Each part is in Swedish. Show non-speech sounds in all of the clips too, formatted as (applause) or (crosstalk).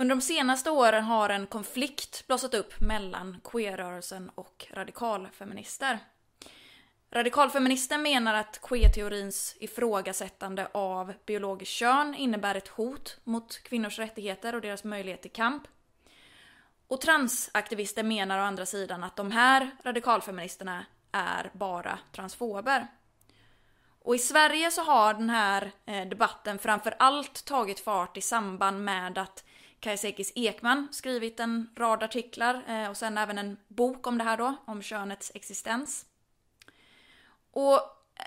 Under de senaste åren har en konflikt blossat upp mellan queerrörelsen och radikalfeminister. Radikalfeminister menar att queerteorins ifrågasättande av biologiskt kön innebär ett hot mot kvinnors rättigheter och deras möjlighet till kamp. Och transaktivister menar å andra sidan att de här radikalfeministerna är bara transfober. Och i Sverige så har den här eh, debatten framför allt tagit fart i samband med att Kajsekis Ekman skrivit en rad artiklar eh, och sen även en bok om det här då, om könets existens. Och eh,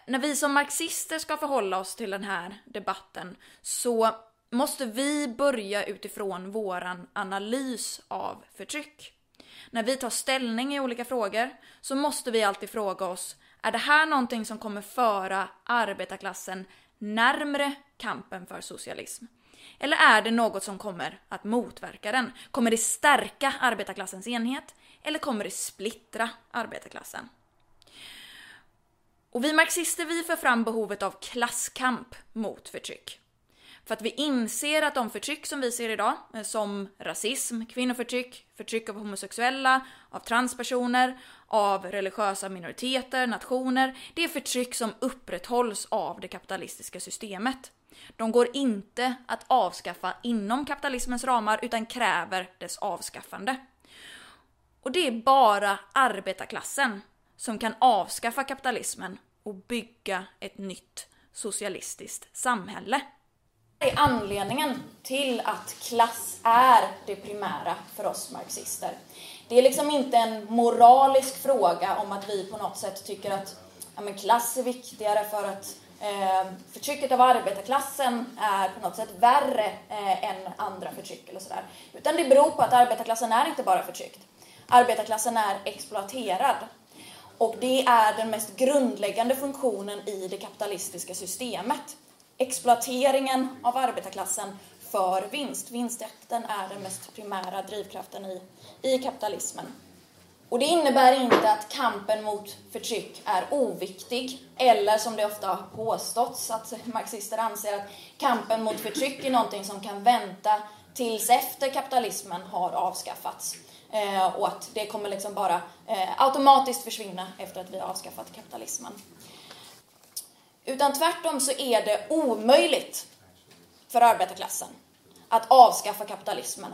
när vi som marxister ska förhålla oss till den här debatten så måste vi börja utifrån våran analys av förtryck. När vi tar ställning i olika frågor så måste vi alltid fråga oss, är det här någonting som kommer föra arbetarklassen närmre kampen för socialism? Eller är det något som kommer att motverka den? Kommer det stärka arbetarklassens enhet? Eller kommer det splittra arbetarklassen? Och vi marxister vi för fram behovet av klasskamp mot förtryck. För att vi inser att de förtryck som vi ser idag, eh, som rasism, kvinnoförtryck, förtryck av homosexuella, av transpersoner, av religiösa minoriteter, nationer, det är förtryck som upprätthålls av det kapitalistiska systemet. De går inte att avskaffa inom kapitalismens ramar utan kräver dess avskaffande. Och det är bara arbetarklassen som kan avskaffa kapitalismen och bygga ett nytt socialistiskt samhälle. Det är anledningen till att klass är det primära för oss marxister. Det är liksom inte en moralisk fråga om att vi på något sätt tycker att ja, men klass är viktigare för att Ehm, förtrycket av arbetarklassen är på något sätt värre eh, än andra förtryck eller sådär. Utan det beror på att arbetarklassen är inte bara förtryckt. Arbetarklassen är exploaterad. Och det är den mest grundläggande funktionen i det kapitalistiska systemet. Exploateringen av arbetarklassen för vinst. Vinstjakten är den mest primära drivkraften i, i kapitalismen. Och det innebär inte att kampen mot förtryck är oviktig, eller som det ofta har påståtts att marxister anser att kampen mot förtryck är någonting som kan vänta tills efter kapitalismen har avskaffats. Eh, och att det kommer liksom bara eh, automatiskt försvinna efter att vi har avskaffat kapitalismen. Utan tvärtom så är det omöjligt för arbetarklassen att avskaffa kapitalismen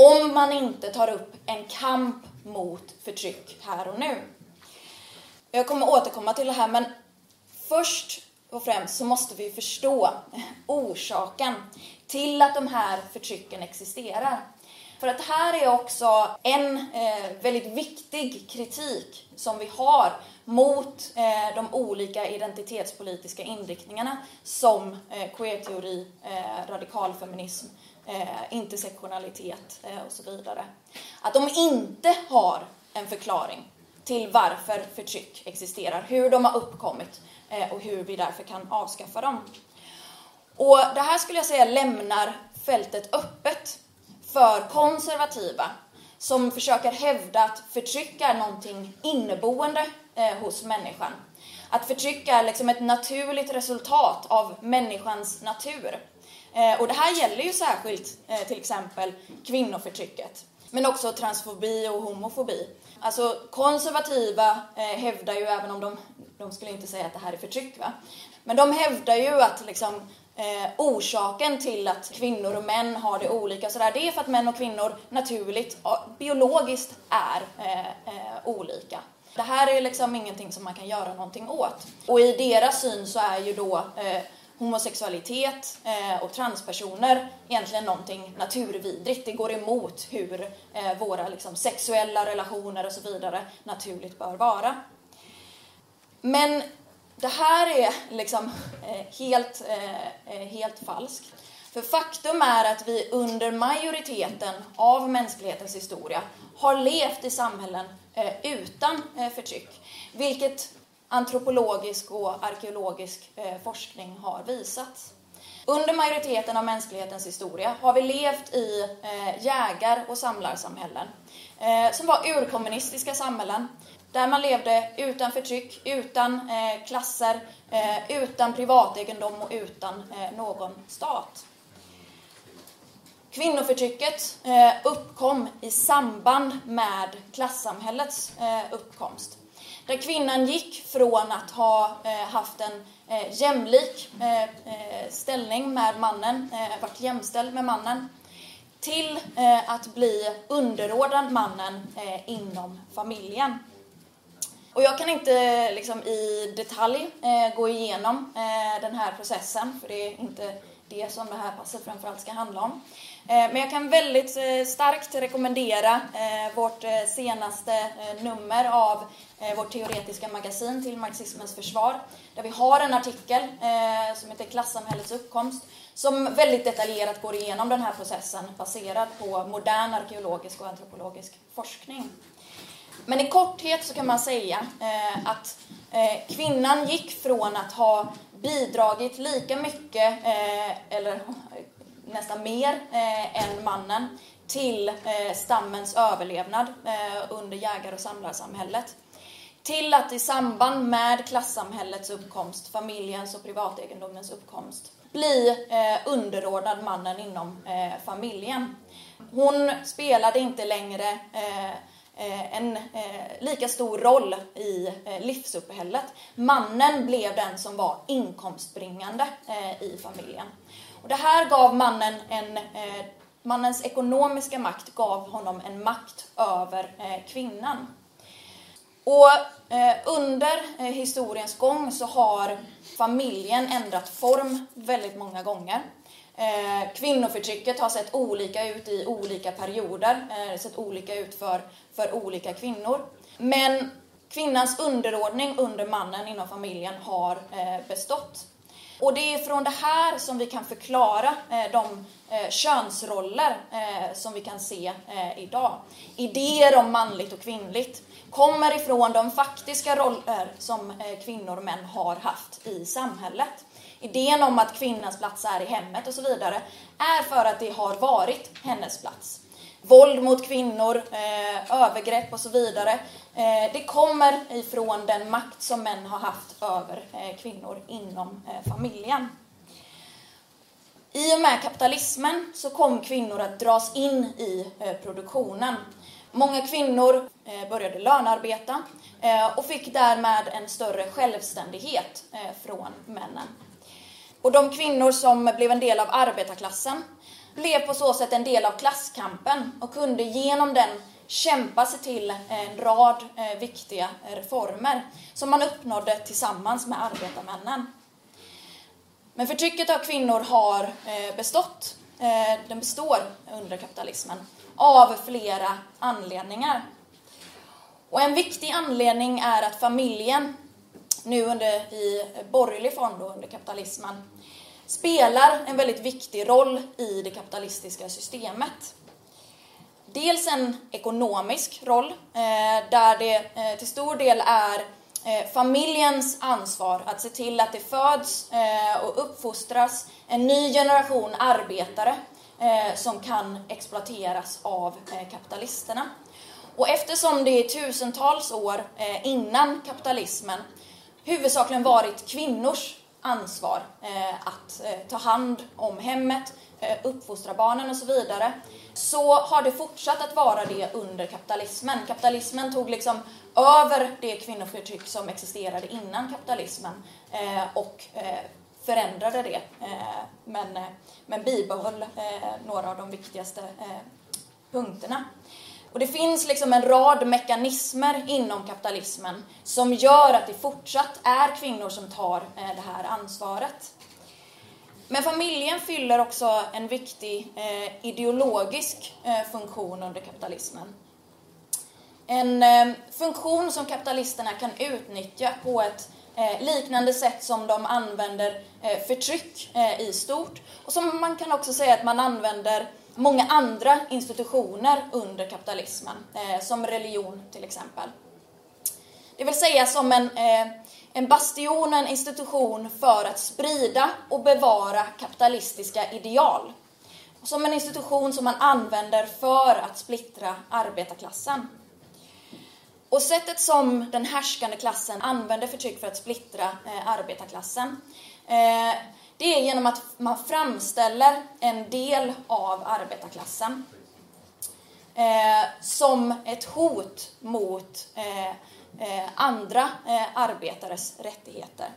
om man inte tar upp en kamp mot förtryck här och nu. Jag kommer återkomma till det här, men först och främst så måste vi förstå orsaken till att de här förtrycken existerar. För att det här är också en eh, väldigt viktig kritik som vi har mot eh, de olika identitetspolitiska inriktningarna som eh, queerteori, eh, radikalfeminism, eh, intersektionalitet eh, och så vidare. Att de inte har en förklaring till varför förtryck existerar, hur de har uppkommit eh, och hur vi därför kan avskaffa dem. Och det här skulle jag säga lämnar fältet öppet för konservativa som försöker hävda att förtryck är någonting inneboende eh, hos människan. Att förtryck är liksom ett naturligt resultat av människans natur. Eh, och det här gäller ju särskilt eh, till exempel kvinnoförtrycket. Men också transfobi och homofobi. Alltså konservativa eh, hävdar ju, även om de, de skulle inte säga att det här är förtryck, va? men de hävdar ju att liksom, eh, orsaken till att kvinnor och män har det olika sådär, det är för att män och kvinnor naturligt, biologiskt är eh, eh, olika. Det här är liksom ingenting som man kan göra någonting åt. Och i deras syn så är ju då eh, homosexualitet eh, och transpersoner egentligen någonting naturvidrigt. Det går emot hur eh, våra liksom, sexuella relationer och så vidare naturligt bör vara. Men det här är liksom eh, helt, eh, eh helt falskt. För faktum är att vi under majoriteten av mänsklighetens historia har levt i samhällen eh, utan eh, förtryck. Vilket antropologisk och arkeologisk eh, forskning har visat. Under majoriteten av mänsklighetens historia har vi levt i eh, jägar och samlarsamhällen eh, som var urkommunistiska samhällen där man levde utan förtryck, utan klasser, utan privategendom och utan någon stat. Kvinnoförtrycket uppkom i samband med klassamhällets uppkomst. Där kvinnan gick från att ha eh, haft en eh, jämlik eh, eh, ställning med mannen, varit jämställd med mannen, till att bli underordnad mannen inom familjen. Och jag kan inte liksom, i detalj gå igenom den här processen, för det är inte det som det här passet framförallt ska handla om. Eh, men jag kan väldigt eh, starkt rekommendera eh, vårt senaste nummer av vårt teoretiska magasin till marxismens försvar. Där vi har en artikel som heter Klassamhällets uppkomst som väldigt detaljerat går igenom den här processen baserad på modern arkeologisk och antropologisk forskning. Men i korthet så kan man säga att kvinnan gick från att ha bidragit lika mycket, eller nästan mer eh, än mannen till eh, stammens överlevnad eh, under jägar och samlarsamhället. Till att i samband med klassamhällets uppkomst, familjens och privategendomens uppkomst, bli eh, underordnad mannen inom eh, familjen. Hon spelade inte längre eh, eh en eh, lika stor roll i eh, livsuppehället. Mannen blev den som var inkomstbringande i familjen. Och det här gav mannen en, eh, mannens ekonomiska makt gav honom en makt över eh, kvinnan. Och eh, under eh, historiens gång så har familjen ändrat form väldigt många gånger. Eh, kvinnoförtrycket har sett olika ut i olika perioder, eh, sett olika ut för, för olika kvinnor. Men kvinnans underordning under mannen inom familjen har eh, bestått. Och det är från det här som vi kan förklara eh, de eh, könsroller eh, som vi kan se eh, idag. Idéer om manligt och kvinnligt kommer ifrån de faktiska roller som eh, kvinnor och män har haft i samhället. Idén om att kvinnans plats är i hemmet och så vidare är för att det har varit hennes plats våld mot kvinnor, eh, övergrepp och så vidare. Eh, det kommer ifrån den makt som män har haft över eh, kvinnor inom eh, familjen. I och med kapitalismen så kom kvinnor att dras in i eh, produktionen. Många kvinnor eh, började lönearbeta eh, och fick därmed en större självständighet eh, från männen. Och de kvinnor som blev en del av arbetarklassen blev på så sätt en del av klasskampen och kunde genom den kämpa sig till en rad eh, viktiga reformer som man uppnådde tillsammans med arbetarmännen. Men förtrycket av kvinnor har eh, bestått, eh, den består under kapitalismen, av flera anledningar. Och en viktig anledning är att familjen, nu under, i borgerlig form då, under kapitalismen, spelar en väldigt viktig roll i det kapitalistiska systemet. Dels en ekonomisk roll, eh, där det eh, till stor del är eh, familjens ansvar att se till att det föds och uppfostras en ny generation arbetare som kan exploateras av kapitalisterna. Och eftersom det är tusentals år innan kapitalismen huvudsakligen varit kvinnors ansvar eh, att eh, ta hand om hemmet, eh, uppfostra barnen och så vidare, så har det fortsatt att vara det under kapitalismen. Kapitalismen tog liksom över det kvinnoförtryck som existerade innan kapitalismen och förändrade det, men, men bibehöll några av de viktigaste punkterna. Och det finns liksom en rad mekanismer inom kapitalismen som gör att det fortsatt är kvinnor som tar eh, det här ansvaret. Men familjen fyller också en viktig eh, ideologisk eh, funktion under kapitalismen. En eh, funktion som kapitalisterna kan utnyttja på ett eh, liknande sätt som de använder eh, förtryck eh, i stort. Och som man kan också säga att man använder många andra institutioner under kapitalismen, eh, som religion till exempel. Det vill säga som en, eh, en bastion, en institution för att sprida och bevara kapitalistiska ideal. Som en institution som man använder för att splittra arbetarklassen. Och sättet som den härskande klassen använder förtryck för att splittra eh, arbetarklassen eh, det är genom att man framställer en del av arbetarklassen eh, som ett hot mot eh, eh, andra eh, arbetares rättigheter.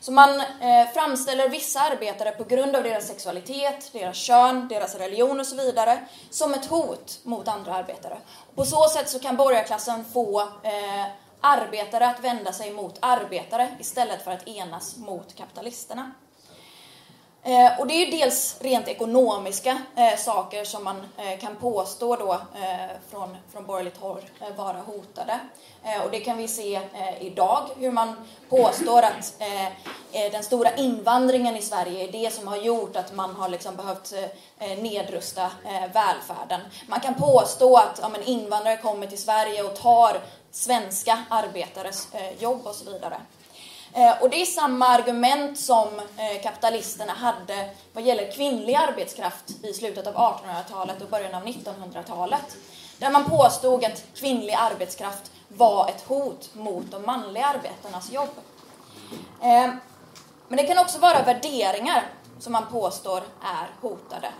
Så man eh, framställer vissa arbetare på grund av deras sexualitet, deras kön, deras religion och så vidare som ett hot mot andra arbetare. Och på så sätt så kan borgarklassen få eh, arbetare att vända sig mot arbetare istället för att enas mot kapitalisterna. Eh, och det är ju dels rent ekonomiska eh, saker som man eh, kan påstå då eh, från, från borgerligt håll eh, vara hotade. Eh, och det kan vi se eh, idag, hur man påstår att eh, eh, den stora invandringen i Sverige är det som har gjort att man har liksom behövt nedrusta välfärden. Man kan påstå att ja, men invandrare kommer till Sverige och tar svenska arbetares jobb och så vidare. Eh, och det är samma argument som eh, kapitalisterna hade vad gäller kvinnlig arbetskraft i slutet av 1800-talet och början av 1900-talet. Där man påstod att kvinnlig arbetskraft var ett hot mot de manliga arbetarnas jobb. Eh, men det kan också vara värderingar som man påstår är hotade.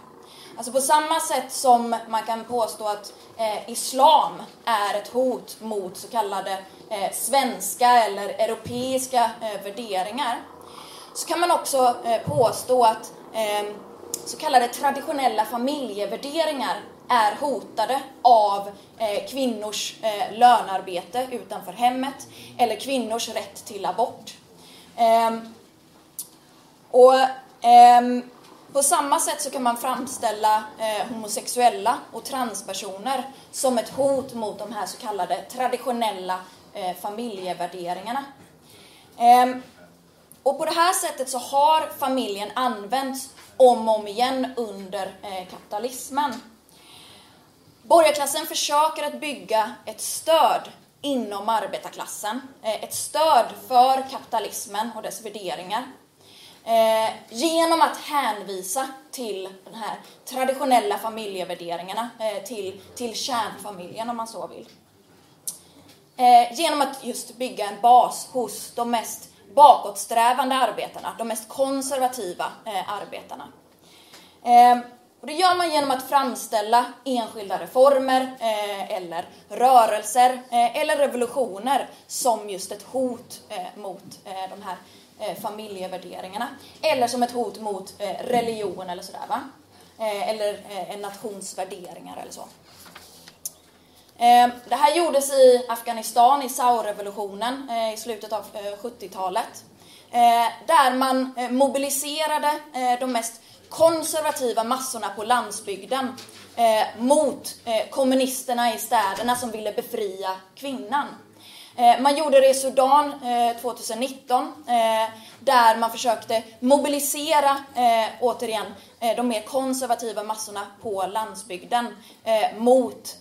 Alltså på samma sätt som man kan påstå att eh, islam är ett hot mot så kallade eh, svenska eller europeiska eh, värderingar, så kan man också eh, påstå att eh, så kallade traditionella familjevärderingar är hotade av eh, kvinnors eh, lönarbete utanför hemmet eller kvinnors rätt till abort. Ehm, och ehm, på samma sätt så kan man framställa eh, homosexuella och transpersoner som ett hot mot de här så kallade traditionella eh, familjevärderingarna. Eh, och på det här sättet så har familjen använts om och om igen under eh, kapitalismen. Borgarklassen försöker att bygga ett stöd inom arbetarklassen, eh, ett stöd för kapitalismen och dess värderingar Eh, genom att hänvisa till de här traditionella familjevärderingarna, eh, till, till kärnfamiljen om man så vill. Eh, genom att just bygga en bas hos de mest bakåtsträvande arbetarna, de mest konservativa eh, arbetarna. Eh, och det gör man genom att framställa enskilda reformer eh, eller rörelser eh, eller revolutioner som just ett hot eh, mot eh, de här eh, Eh, familjevärderingarna. Eller som ett hot mot eh, religion eller sådär va. Eh, eller en nations värderingar eller så. Det här gjordes i Afghanistan i Saurevolutionen i slutet av 70-talet. Där man mobiliserade de mest konservativa massorna på landsbygden mot kommunisterna i städerna som ville befria kvinnan. Eh, man gjorde det i Sudan eh, 2019 eh, där man försökte mobilisera, återigen, de mer konservativa massorna på landsbygden mot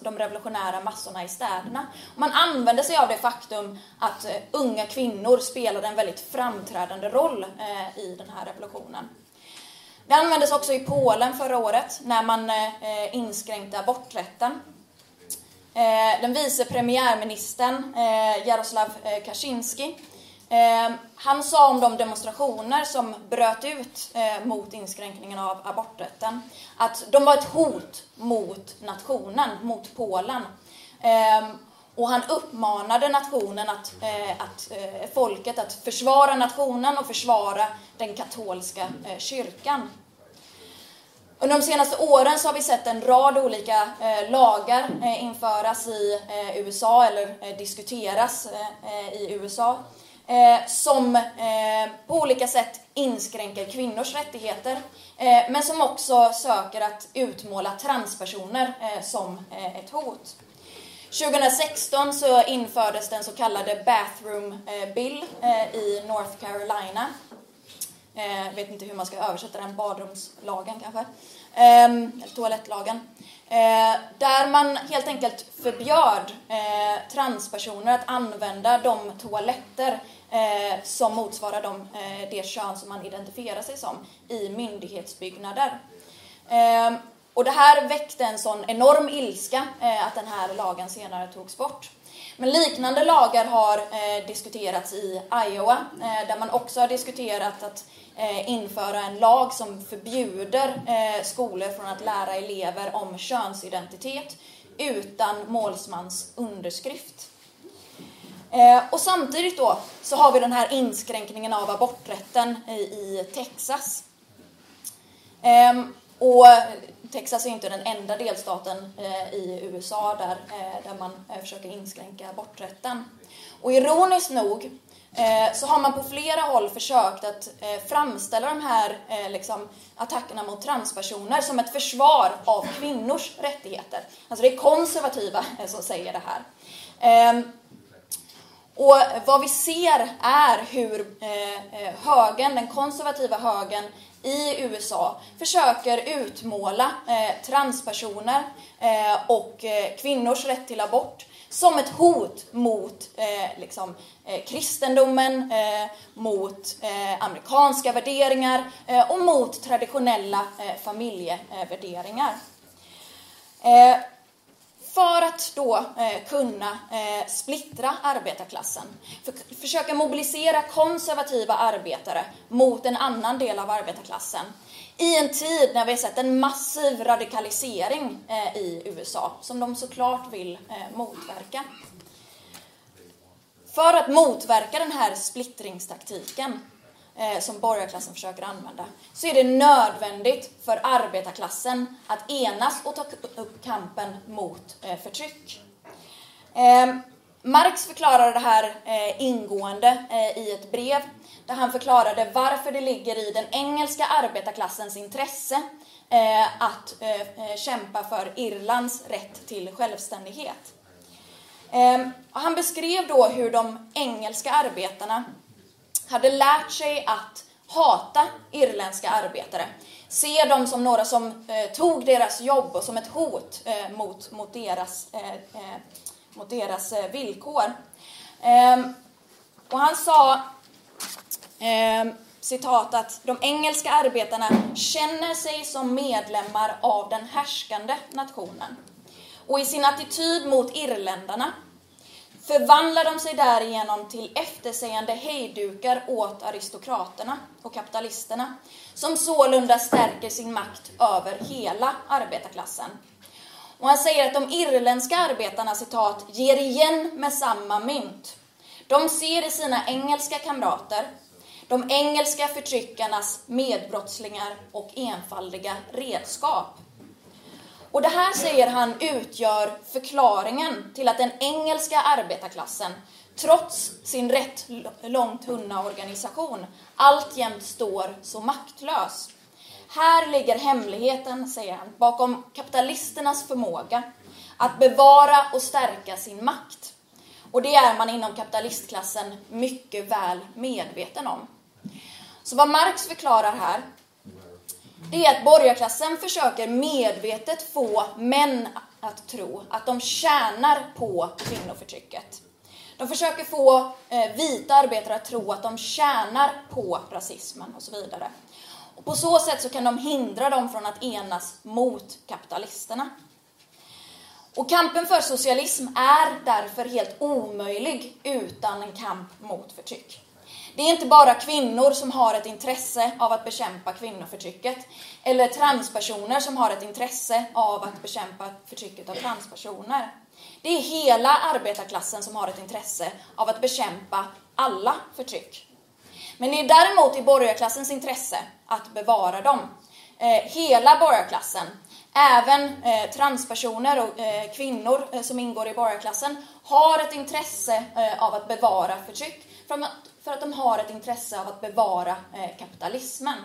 de revolutionära massorna i städerna. Man använde sig av det faktum att unga kvinnor spelade en väldigt framträdande roll i den här revolutionen. Det användes också i Polen förra året när man inskränkte aborträtten. Eh, den vice premiärministern eh, Jaroslav eh, Kaczynski eh, han sa om de demonstrationer som bröt ut eh, mot inskränkningen av aborträtten att de var ett hot mot nationen, mot Polen. Ehm, och han uppmanade nationen att, att, folket att försvara nationen och försvara den katolska kyrkan. Under de senaste åren så har vi sett en rad olika eh, lagar eh, införas i eh, USA eller eh, diskuteras eh, i USA eh, som eh, på olika sätt inskränker kvinnors rättigheter eh, men som också söker att utmåla transpersoner eh, som ett hot. 2016 så infördes den så kallade Bathroom Bill i North Carolina Eh, vet inte hur man ska översätta den, badrumslagen kanske. Eh, eller toalettlagen. Eh, där man helt enkelt förbjöd eh, transpersoner att använda de toaletter eh, som motsvarar de, eh, det kön som man identifierar sig som i myndighetsbyggnader. Ehm, och det här väckte en sån enorm ilska eh, att den här lagen senare togs bort. Men liknande lagar har eh, diskuterats i Iowa, eh, där man också har diskuterat att Eh, införa en lag som förbjuder eh, skolor från att lära elever om könsidentitet utan målsmans underskrift. Eh, och samtidigt då så har vi den här inskränkningen av aborträtten i, Texas. Ehm, och Texas är inte den enda delstaten i USA där, där man försöker inskränka aborträtten. Och ironiskt nog Eh, så har man på flera håll försökt att eh, framställa de här eh, liksom, attackerna mot transpersoner som ett försvar av kvinnors rättigheter. Alltså det är konservativa som säger det här. Ehm, och vad vi ser är hur högen, den konservativa högen i USA försöker utmåla transpersoner och kvinnors rätt till abort som ett hot mot eh, liksom, eh, kristendomen, eh, mot eh, amerikanska värderingar eh, och mot traditionella eh, familjevärderingar. För att då eh, kunna eh, splittra arbetarklassen, för, försöka mobilisera konservativa arbetare mot en annan del av arbetarklassen. I en tid när vi har sett en massiv radikalisering eh, i USA, som de såklart vill eh, motverka. För att motverka den här splittringstaktiken eh, som borgarklassen försöker använda, så är det nödvändigt för arbetarklassen att enas och ta upp kampen mot förtryck. Marx förklarade det här ingående i ett brev där han förklarade varför det ligger i den engelska arbetarklassens intresse eh, att eh, eh, kämpa för Irlands rätt till självständighet. Ehm, han beskrev då hur de engelska arbetarna hade lärt sig att hata irländska arbetare. Se dem som några som eh, tog deras jobb och som ett hot eh, mot, mot deras, eh, eh mot deras eh, villkor. Ehm, och han sa eh, citat att de engelska arbetarna känner sig som medlemmar av den härskande nationen. Och i sin attityd mot irländarna förvandlar de sig därigenom till eftersägande hejdukar åt aristokraterna och kapitalisterna, som sålunda stärker sin makt över hela arbetarklassen. Och han säger att de irländska arbetarna, citat, ger igen med samma mynt. De ser i sina engelska kamrater de engelska förtryckarnas medbrottslingar och enfaldiga redskap. Och det här säger han utgör förklaringen till att den engelska arbetarklassen, trots sin rätt långt hunna organisation, alltjämt står så maktlös. Här ligger hemligheten, säger han, bakom kapitalisternas förmåga att bevara och stärka sin makt. Och det är man inom kapitalistklassen mycket väl medveten om. Så vad Marx förklarar här det är att borgarklassen försöker medvetet få män att tro att de tjänar på kvinnoförtrycket. De försöker få eh, vita arbetare att tro att de tjänar på rasismen och så vidare. Och på så sätt så kan de hindra dem från att enas mot kapitalisterna. Och kampen för socialism är därför helt omöjlig utan en kamp mot förtryck. Det är inte bara kvinnor som har ett intresse av att bekämpa kvinnoförtrycket, eller transpersoner som har ett intresse av att bekämpa förtrycket av transpersoner. Det är hela arbetarklassen som har ett intresse av att bekämpa alla förtryck. Men det är däremot i borgarklassens intresse att bevara dem. Eh, hela borgarklassen, även eh, transpersoner och eh, kvinnor eh, som ingår i borgarklassen, har ett intresse eh, av att bevara förtryck för att de har ett intresse av att bevara eh, kapitalismen.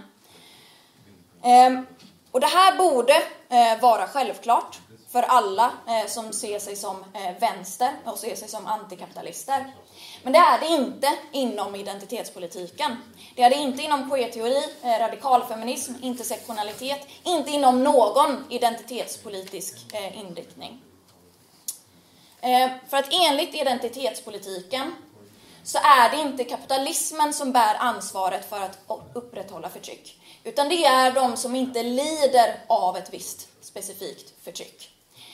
Ehm, och det här borde eh, vara självklart för alla eh, som ser sig som eh, vänster och ser sig som antikapitalister. Men det är det inte inom identitetspolitiken. Det är det inte inom poeteori, eh, radikalfeminism, intersektionalitet, inte inom någon identitetspolitisk eh, inriktning. Ehm, för att enligt identitetspolitiken så är det inte kapitalismen som bär ansvaret för att upprätthålla förtryck. Utan det är de som inte lider av ett visst specifikt förtryck.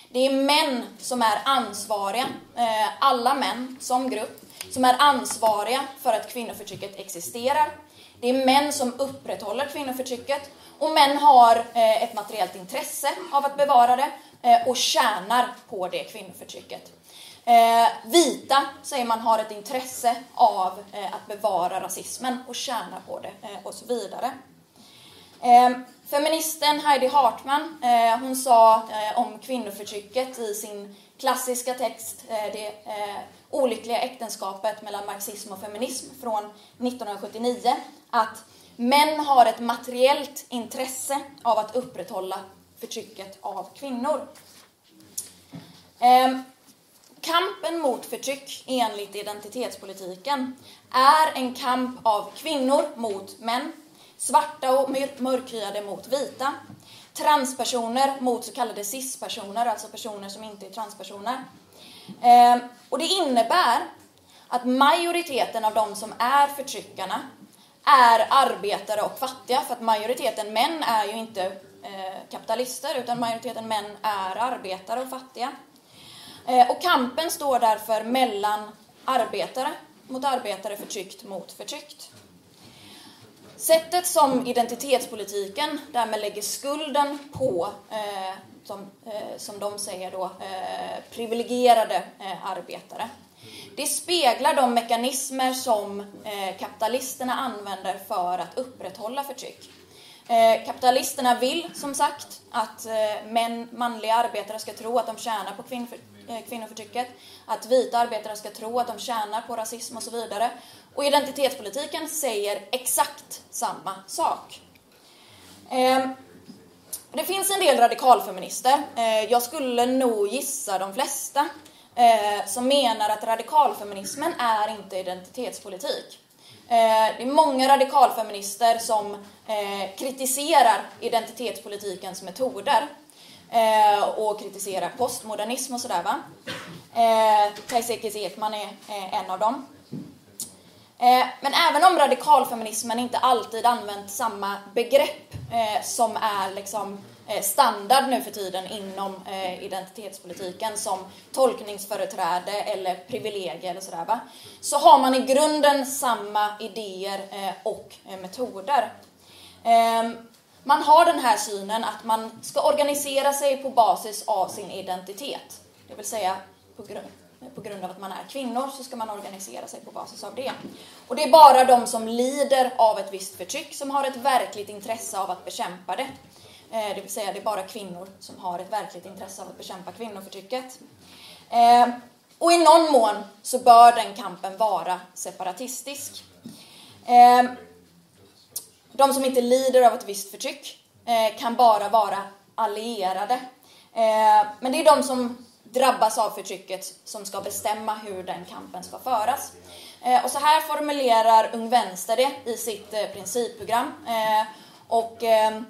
Det är män som är ansvariga, eh, alla män som grupp, som är ansvariga för att kvinnoförtrycket existerar. Det är män som upprätthåller kvinnoförtrycket och män har eh, ett materiellt intresse av att bevara det eh, och tjänar på det kvinnoförtrycket. Eh, vita, säger man, har ett intresse av eh, att bevara rasismen och tjäna på det eh, och så vidare. Feministen Heidi Hartman, hon sa om kvinnoförtrycket i sin klassiska text, det olyckliga äktenskapet mellan marxism och feminism från 1979 att män har ett materiellt intresse av att upprätthålla förtrycket av kvinnor. Kampen mot förtryck enligt identitetspolitiken är en kamp av kvinnor mot män, svarta och mörkhyade mot vita, transpersoner mot så kallade cispersoner, alltså personer som inte är transpersoner. Ehm, och det innebär att majoriteten av de som är förtryckarna är arbetare och fattiga, för att majoriteten män är ju inte eh, kapitalister, utan majoriteten män är arbetare och fattiga. Eh, och kampen står därför mellan arbetare mot arbetare, förtryckt mot förtryckt. Sättet som identitetspolitiken därmed lägger skulden på, eh, som, eh, som de säger då, eh, privilegierade eh, arbetare. Det speglar de mekanismer som eh, kapitalisterna använder för att upprätthålla förtryck. Eh, kapitalisterna vill som sagt att eh, män, manliga arbetare ska tro att de tjänar på kvinnoför, Eh, kvinnoförtrycket, att vita arbetare ska tro att de tjänar på rasism och så vidare. Och identitetspolitiken säger exakt samma sak. Ehm, det finns en del radikalfeminister, eh, jag skulle nog gissa de flesta, eh, som menar att radikalfeminismen är inte identitetspolitik. Det är många radikalfeminister som kritiserar identitetspolitikens metoder Eh, och kritiserar postmodernism och sådär va. Eh, Kajsa Ekman är en av dem. Eh, men även om radikalfeminismen inte alltid använt samma begrepp eh, som är liksom eh, standard nu för tiden inom identitetspolitiken som tolkningsföreträde eller privilegier eller sådär va. Så har man i grunden samma idéer och metoder. Ehm, man har den här synen att man ska organisera sig på basis av sin identitet. Det vill säga på grund på grund av att man är kvinnor så ska man organisera sig på basis av det. Och det är bara de som lider av ett visst förtryck som har ett verkligt intresse av att bekämpa det. Eh, det vill säga, det är bara kvinnor som har ett verkligt intresse av att bekämpa kvinnoförtrycket. Eh, och i någon mån så bör den kampen vara separatistisk. Eh, de som inte lider av ett visst förtryck eh, kan bara vara allierade. Eh, men det är de som drabbas av förtrycket som ska bestämma hur den kampen ska föras. Eh, och så här formulerar Ung Vänster det i sitt eh, principprogram. Eh, och eh,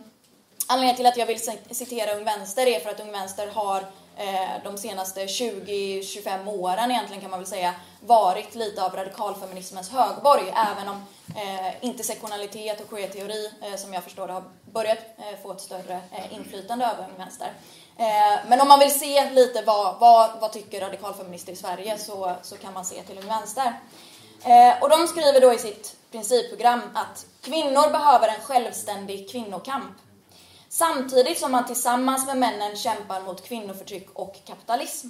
anledningen till att jag vill citera Ung Vänster är för att Ung Vänster har Eh, de senaste 20-25 åren egentligen kan man väl säga varit lite av radikalfeminismens högborg även om eh, intersektionalitet och queerteori eh, som jag förstår det har börjat eh, få ett större eh, inflytande över Ung Vänster. Eh, men om man vill se lite vad, vad, vad tycker radikalfeminister i Sverige så, så kan man se till Ung Vänster. Eh, och de skriver då i sitt principprogram att kvinnor behöver en självständig kvinnokamp. Samtidigt som man tillsammans med männen kämpar mot kvinnoförtryck och kapitalism.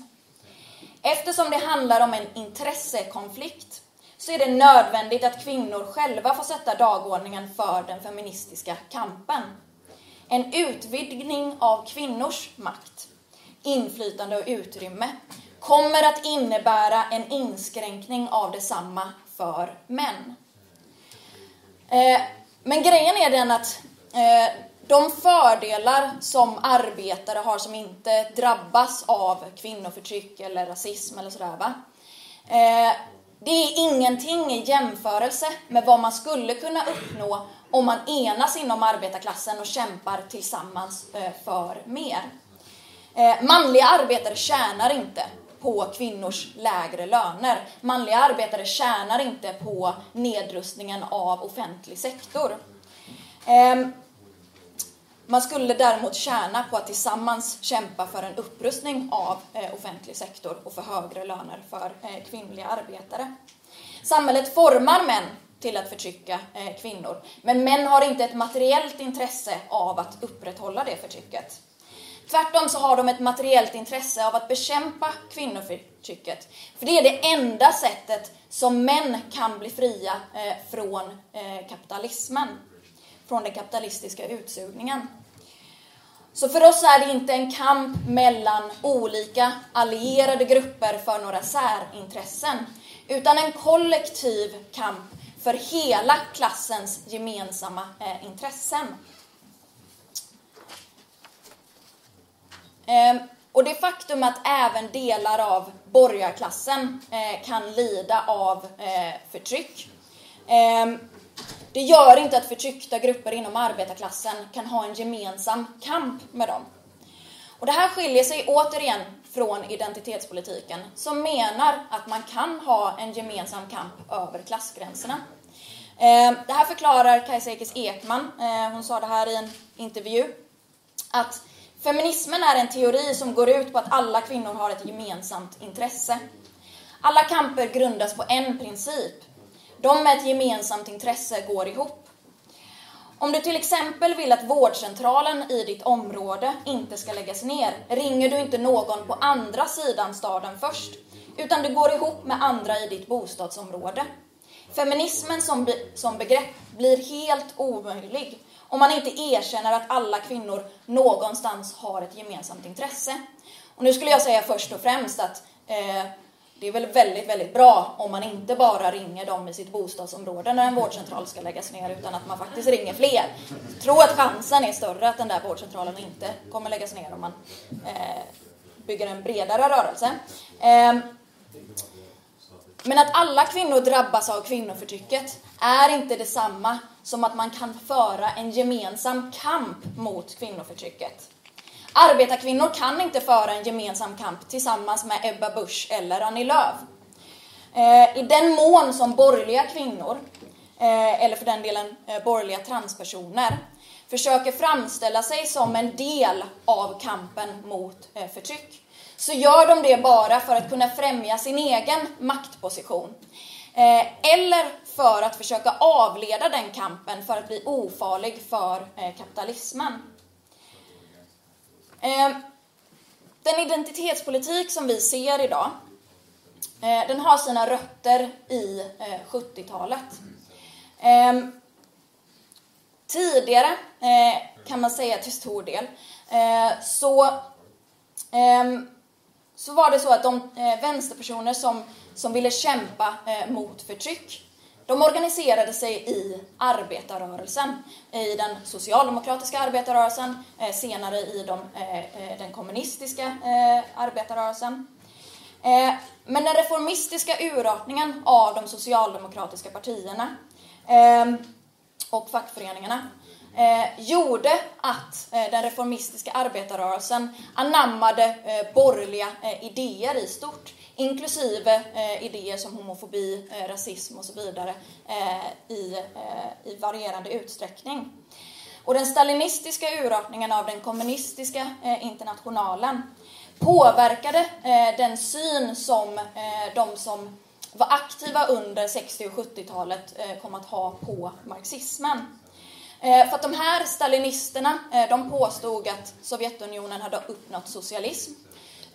Eftersom det handlar om en intressekonflikt så är det nödvändigt att kvinnor själva får sätta dagordningen för den feministiska kampen. En utvidgning av kvinnors makt, inflytande och utrymme kommer att innebära en inskränkning av detsamma för män. Eh, men grejen är den att eh, de fördelar som arbetare har som inte drabbas av kvinnoförtryck eller rasism eller sådär va. Eh, det är ingenting i jämförelse med vad man skulle kunna uppnå om man enas inom arbetarklassen och kämpar tillsammans eh, för mer. Eh, manliga arbetare tjänar inte på kvinnors lägre löner. Manliga arbetare tjänar inte på nedrustningen av offentlig sektor. Ehm, man skulle däremot tjäna på att tillsammans kämpa för en upprustning av eh, offentlig sektor och för högre löner för eh, kvinnliga arbetare. Samhället formar män till att förtrycka eh, kvinnor, men män har inte ett materiellt intresse av att upprätthålla det förtrycket. Tvärtom så har de ett materiellt intresse av att bekämpa kvinnoförtrycket. För det är det enda sättet som män kan bli fria från kapitalismen. Från den kapitalistiska utsugningen. Så för oss är det inte en kamp mellan olika allierade grupper för några särintressen, utan en kollektiv kamp för hela klassens gemensamma eh, intressen. Ehm, och det faktum att även delar av borgarklassen eh, kan lida av eh, förtryck ehm, det gör inte att förtryckta grupper inom arbetarklassen kan ha en gemensam kamp med dem. Och det här skiljer sig återigen från identitetspolitiken som menar att man kan ha en gemensam kamp över klassgränserna. Eh, det här förklarar Kajsa Ekis Ekman, eh, hon sa det här i en intervju, att feminismen är en teori som går ut på att alla kvinnor har ett gemensamt intresse. Alla kamper grundas på en princip. De med ett gemensamt intresse går ihop. Om du till exempel vill att vårdcentralen i ditt område inte ska läggas ner, ringer du inte någon på andra sidan staden först, utan du går ihop med andra i ditt bostadsområde. Feminismen som, be som begrepp blir helt omöjlig om man inte erkänner att alla kvinnor någonstans har ett gemensamt intresse. Och nu skulle jag säga först och främst att eh, det är väl väldigt, väldigt bra om man inte bara ringer dem i sitt bostadsområde när en vårdcentral ska läggas ner, utan att man faktiskt ringer fler. Jag tror att chansen är större att den där vårdcentralen inte kommer läggas ner om man eh, bygger en bredare rörelse. Eh, men att alla kvinnor drabbas av kvinnoförtrycket är inte detsamma som att man kan föra en gemensam kamp mot kvinnoförtrycket. Arbetarkvinnor kan inte föra en gemensam kamp tillsammans med Ebba Busch eller Annie Lööf. Eh, I den mån som borgerliga kvinnor, eh, eller för den delen eh, borgerliga transpersoner, försöker framställa sig som en del av kampen mot förtryck, så gör de det bara för att kunna främja sin egen maktposition. Eller för att försöka avleda den kampen för att bli ofarlig för kapitalismen. Eh, den identitetspolitik som vi ser idag, eh, den har sina rötter i eh, 70-talet. Tidigare, kan man säga till stor del, så, så var det så att de vänsterpersoner som, som ville kämpa mot förtryck, de organiserade sig i arbetarrörelsen, i den socialdemokratiska arbetarrörelsen, eh, senare i de, eh, eh, den kommunistiska arbetarrörelsen. Men den reformistiska urartningen av de socialdemokratiska partierna ehm, och fackföreningarna gjorde att den reformistiska arbetarrörelsen anammade borgerliga idéer i stort inklusive eh, idéer som homofobi, eh, rasism och så vidare eh, i, eh, i varierande utsträckning. Och den stalinistiska urartningen av den kommunistiska eh, internationalen påverkade eh, den syn som eh, de som var aktiva under 60 och 70-talet eh, kom att ha på marxismen. Eh, för att de här stalinisterna, de påstod att Sovjetunionen hade uppnått socialism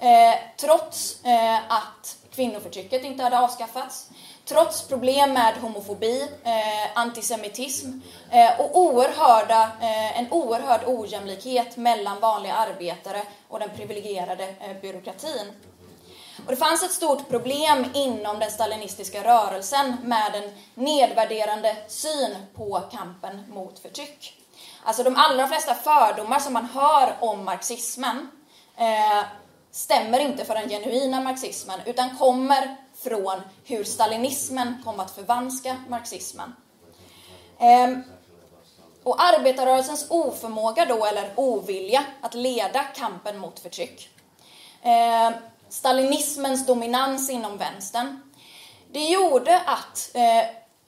Eh, trots eh, att kvinnoförtrycket inte hade avskaffats, trots problem med homofobi, eh, antisemitism eh, och oerhörda, eh, en oerhörd ojämlikhet mellan vanliga arbetare och den privilegierade eh, byråkratin. Och det fanns ett stort problem inom den stalinistiska rörelsen med en nedvärderande syn på kampen mot förtryck. Alltså de allra flesta fördomar som man hör om marxismen eh, stämmer inte för den genuina marxismen utan kommer från hur stalinismen kom att förvanska marxismen. Ehm, och arbetarrörelsens oförmåga då, eller ovilja, att leda kampen mot förtryck. Ehm, stalinismens dominans inom vänstern. Det gjorde att eh,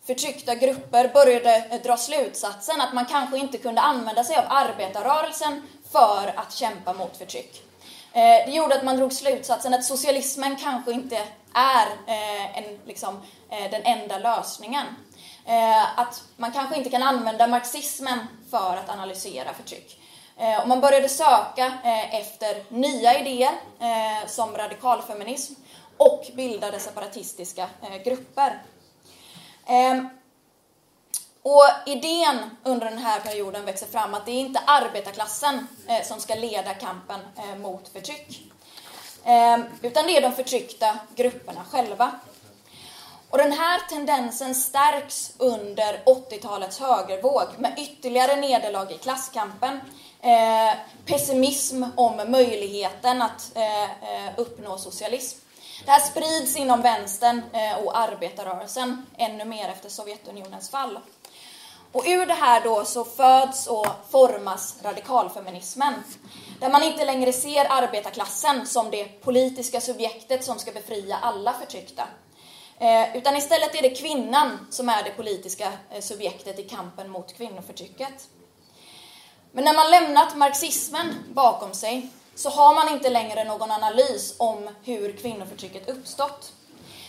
förtryckta grupper började eh, dra slutsatsen att man kanske inte kunde använda sig av arbetarrörelsen för att kämpa mot förtryck. Eh, det gjorde att man drog slutsatsen att socialismen kanske inte är eh, en, liksom, eh, den enda lösningen. Att man kanske inte kan använda marxismen för att analysera förtryck. Och man började söka efter nya idéer som radikalfeminism och bildade separatistiska grupper. Och idén under den här perioden växer fram att det är inte arbetarklassen eh, som ska leda kampen eh, mot förtryck. Ehm, utan det är de förtryckta grupperna själva. Och den här tendensen stärks under 80-talets högervåg med ytterligare nederlag i klasskampen, eh, pessimism om möjligheten att eh, eh, uppnå socialism. Det här sprids inom vänstern eh, och arbetarrörelsen ännu mer efter Sovjetunionens fall. Och ur det här då så föds och formas radikalfeminismen. Där man inte längre ser arbetarklassen som det politiska subjektet som ska befria alla förtryckta. Eh, utan istället är det kvinnan som är det politiska eh, subjektet i kampen mot kvinnoförtrycket. Men när man lämnat marxismen bakom sig så har man inte längre någon analys om hur kvinnoförtrycket uppstått.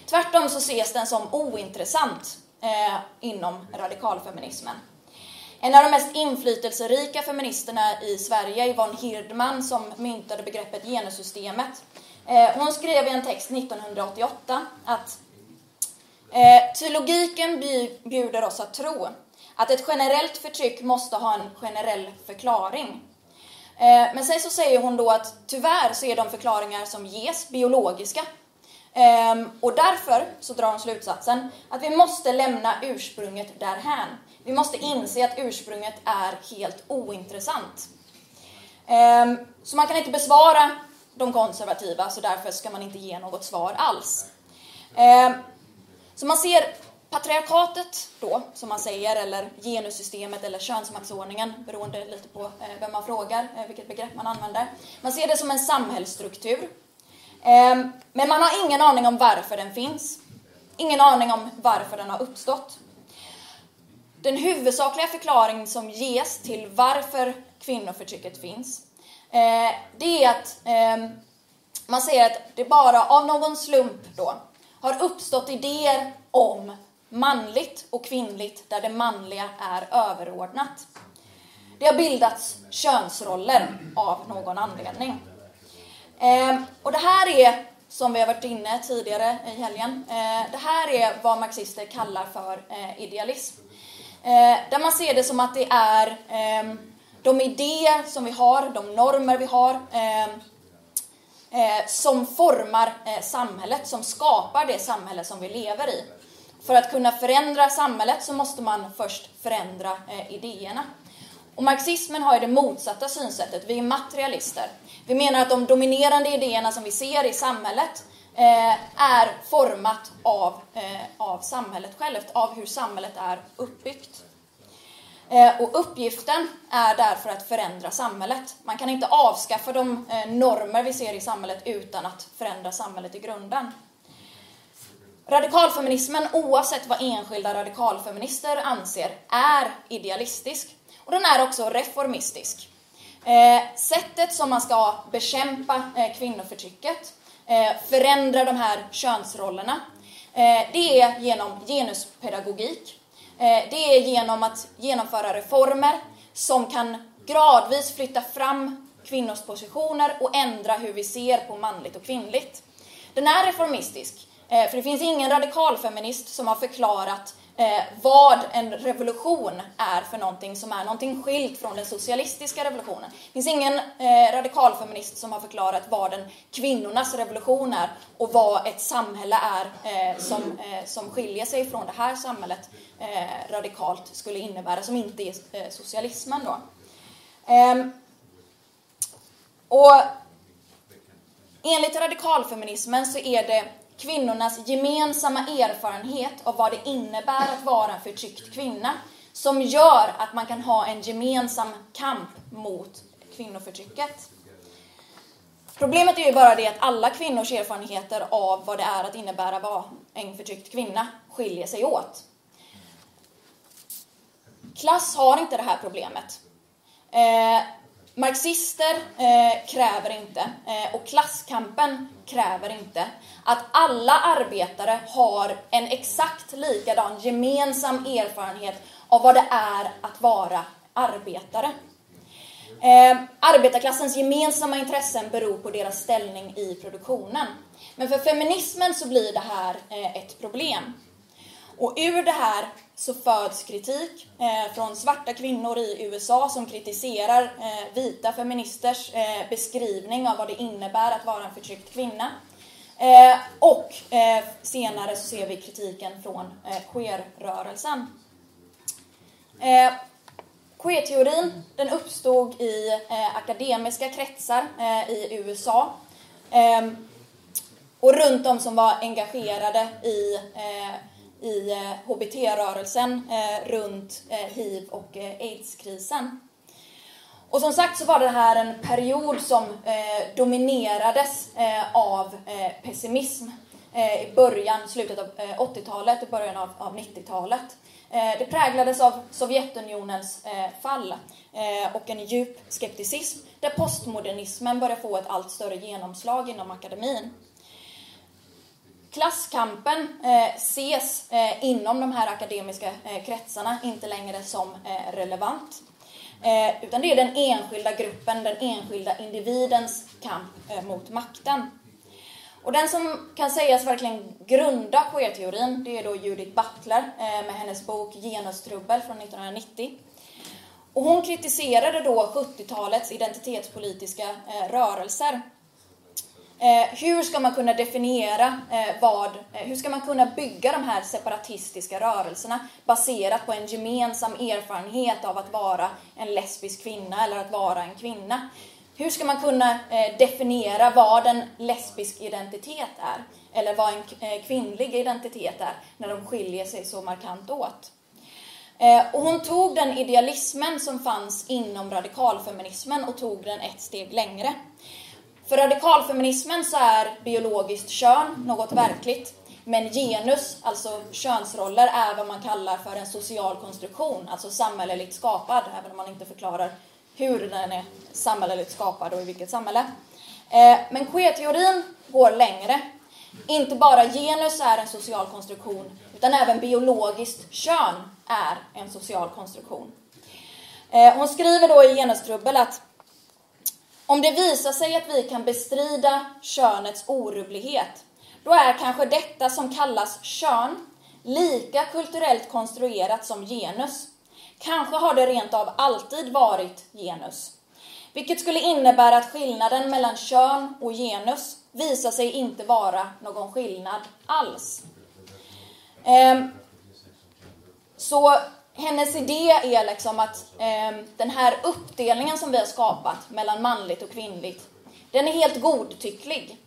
Tvärtom så ses den som ointressant eh, inom radikalfeminismen. En av de mest inflytelserika feministerna i Sverige, Yvonne Hirdman, som myntade begreppet genussystemet, eh, hon skrev i en text 1988 att eh, logiken bjuder oss att tro att ett generellt förtryck måste ha en generell förklaring. Eh, men sen så säger hon då att tyvärr så är de förklaringar som ges biologiska. Ehm, och därför så drar hon slutsatsen att vi måste lämna ursprunget därhän. Vi måste inse att ursprunget är helt ointressant. Ehm, så man kan inte besvara de konservativa, så därför ska man inte ge något svar alls. Ehm, så man ser patriarkatet då, som man säger, eller genussystemet eller könsmaktsordningen, beroende lite på eh, vem man frågar, eh, vilket begrepp man använder. Man ser det som en samhällsstruktur. Ehm, men man har ingen aning om varför den finns. Ingen aning om varför den har uppstått. Den huvudsakliga förklaring som ges till varför kvinnoförtrycket finns, eh, det är att ehm, man säger att det bara av någon slump då har uppstått idéer om manligt och kvinnligt där det manliga är överordnat. Det har bildats könsroller av någon anledning. Eh, och det här är, som vi har varit inne tidigare i helgen, eh, det här är vad marxister kallar för eh, idealism. Eh, där man ser det som att det är ehm, de idéer som vi har, de normer vi har, ehm, eh, som formar eh, samhället, som skapar det samhälle som vi lever i. För att kunna förändra samhället så måste man först förändra eh, idéerna. Och marxismen har ju det motsatta synsättet. Vi är materialister. Vi menar att de dominerande idéerna som vi ser i samhället eh, är format av, eh, av samhället självt, av hur samhället är uppbyggt. Eh, och uppgiften är därför att förändra samhället. Man kan inte avskaffa de eh, normer vi ser i samhället utan att förändra samhället i grunden. Radikalfeminismen, oavsett vad enskilda radikalfeminister anser, är idealistisk. Och den är också reformistisk. Eh, sättet som man ska bekämpa eh, kvinnoförtrycket, eh, förändra de här könsrollerna, eh, det är genom genuspedagogik. Eh, det är genom att genomföra reformer som kan gradvis flytta fram kvinnors positioner och ändra hur vi ser på manligt och kvinnligt. Den är reformistisk. Eh, för det finns ingen radikalfeminist som har förklarat eh, vad en revolution är för någonting som är någonting skilt från den socialistiska revolutionen. Det finns ingen eh, radikalfeminist som har förklarat vad en kvinnornas revolution är och vad ett samhälle är eh, som, eh, som skiljer sig från det här samhället eh, radikalt skulle innebära, som inte är socialismen då. Ehm, och enligt radikalfeminismen så är det kvinnornas gemensamma erfarenhet av vad det innebär att vara en förtryckt kvinna som gör att man kan ha en gemensam kamp mot kvinnoförtrycket. Problemet är ju bara det att alla kvinnors erfarenheter av vad det är att innebära att vara en förtryckt kvinna skiljer sig åt. Klass har inte det här problemet. Eh, Marxister eh, kräver inte, eh, och klasskampen kräver inte, att alla arbetare har en exakt likadan gemensam erfarenhet av vad det är att vara arbetare. Eh, arbetarklassens gemensamma intressen beror på deras ställning i produktionen. Men för feminismen så blir det här eh, ett problem. Och ur det här så föds kritik eh, från svarta kvinnor i USA som kritiserar eh, vita feministers eh, beskrivning av vad det innebär att vara en förtryckt kvinna. Eh, och eh, senare så ser vi kritiken från eh, queer-rörelsen. Eh, queer-teorin den uppstod i eh, akademiska kretsar eh, i USA eh, och runt de som var engagerade i i eh, HBT-rörelsen eh, runt eh, hiv och aids-krisen. Och som sagt så var det här en period som dominerades av pessimism i början, slutet av 80-talet och början av, 90-talet. Det präglades av Sovjetunionens fall och en djup skepticism där postmodernismen började få ett allt större genomslag inom akademin klasskampen eh, ses eh, inom de här akademiska eh, kretsarna inte längre som eh, relevant. Eh, utan det är den enskilda gruppen, den enskilda individens kamp eh, mot makten. Och den som kan sägas verkligen grunda queerteorin, det är då Judith Butler eh, med hennes bok Genustrubbel från 1990. Och hon kritiserade då 70-talets identitetspolitiska eh, rörelser Eh, hur ska man kunna definiera eh, vad, eh, hur ska man kunna bygga de här separatistiska rörelserna baserat på en gemensam erfarenhet av att vara en lesbisk kvinna eller att vara en kvinna? Hur ska man kunna eh, definiera vad en lesbisk identitet är? Eller vad en eh, kvinnlig identitet är när de skiljer sig så markant åt? Eh, och hon tog den idealismen som fanns inom radikalfeminismen och tog den ett steg längre. För radikalfeminismen så är biologiskt kön något verkligt. Men genus, alltså könsroller, är vad man kallar för en social konstruktion, alltså samhälleligt skapad, även om man inte förklarar hur den är samhälleligt skapad och i vilket samhälle. Eh, men queerteorin går längre. Inte bara genus är en social konstruktion, utan även biologiskt kön är en social konstruktion. Eh, hon skriver då i Genustrubbel att om det visar sig att vi kan bestrida könets orubblighet, då är kanske detta som kallas kön lika kulturellt konstruerat som genus. Kanske har det rent av alltid varit genus. Vilket skulle innebära att skillnaden mellan kön och genus visar sig inte vara någon skillnad alls. Ehm, så hennes idé är liksom att eh, den här uppdelningen som vi har skapat mellan manligt och kvinnligt, den är helt godtycklig.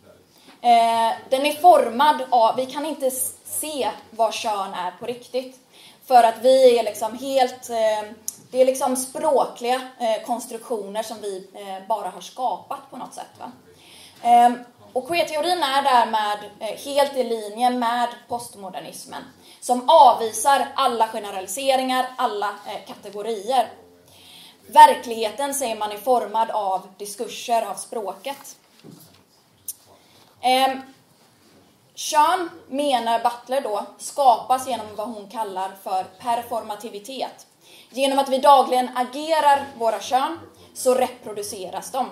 Eh, den är formad av, vi kan inte se vad kön är på riktigt. För att vi är liksom helt, eh, det är liksom språkliga eh, konstruktioner som vi eh, bara har skapat på något sätt. Va? Ehm, och queerteorin är därmed eh, helt i linje med postmodernismen som avvisar alla generaliseringar, alla eh, kategorier. Verkligheten, säger man, är formad av diskurser, av språket. Eh, kön, menar Butler då, skapas genom vad hon kallar för performativitet. Genom att vi dagligen agerar våra kön så reproduceras de.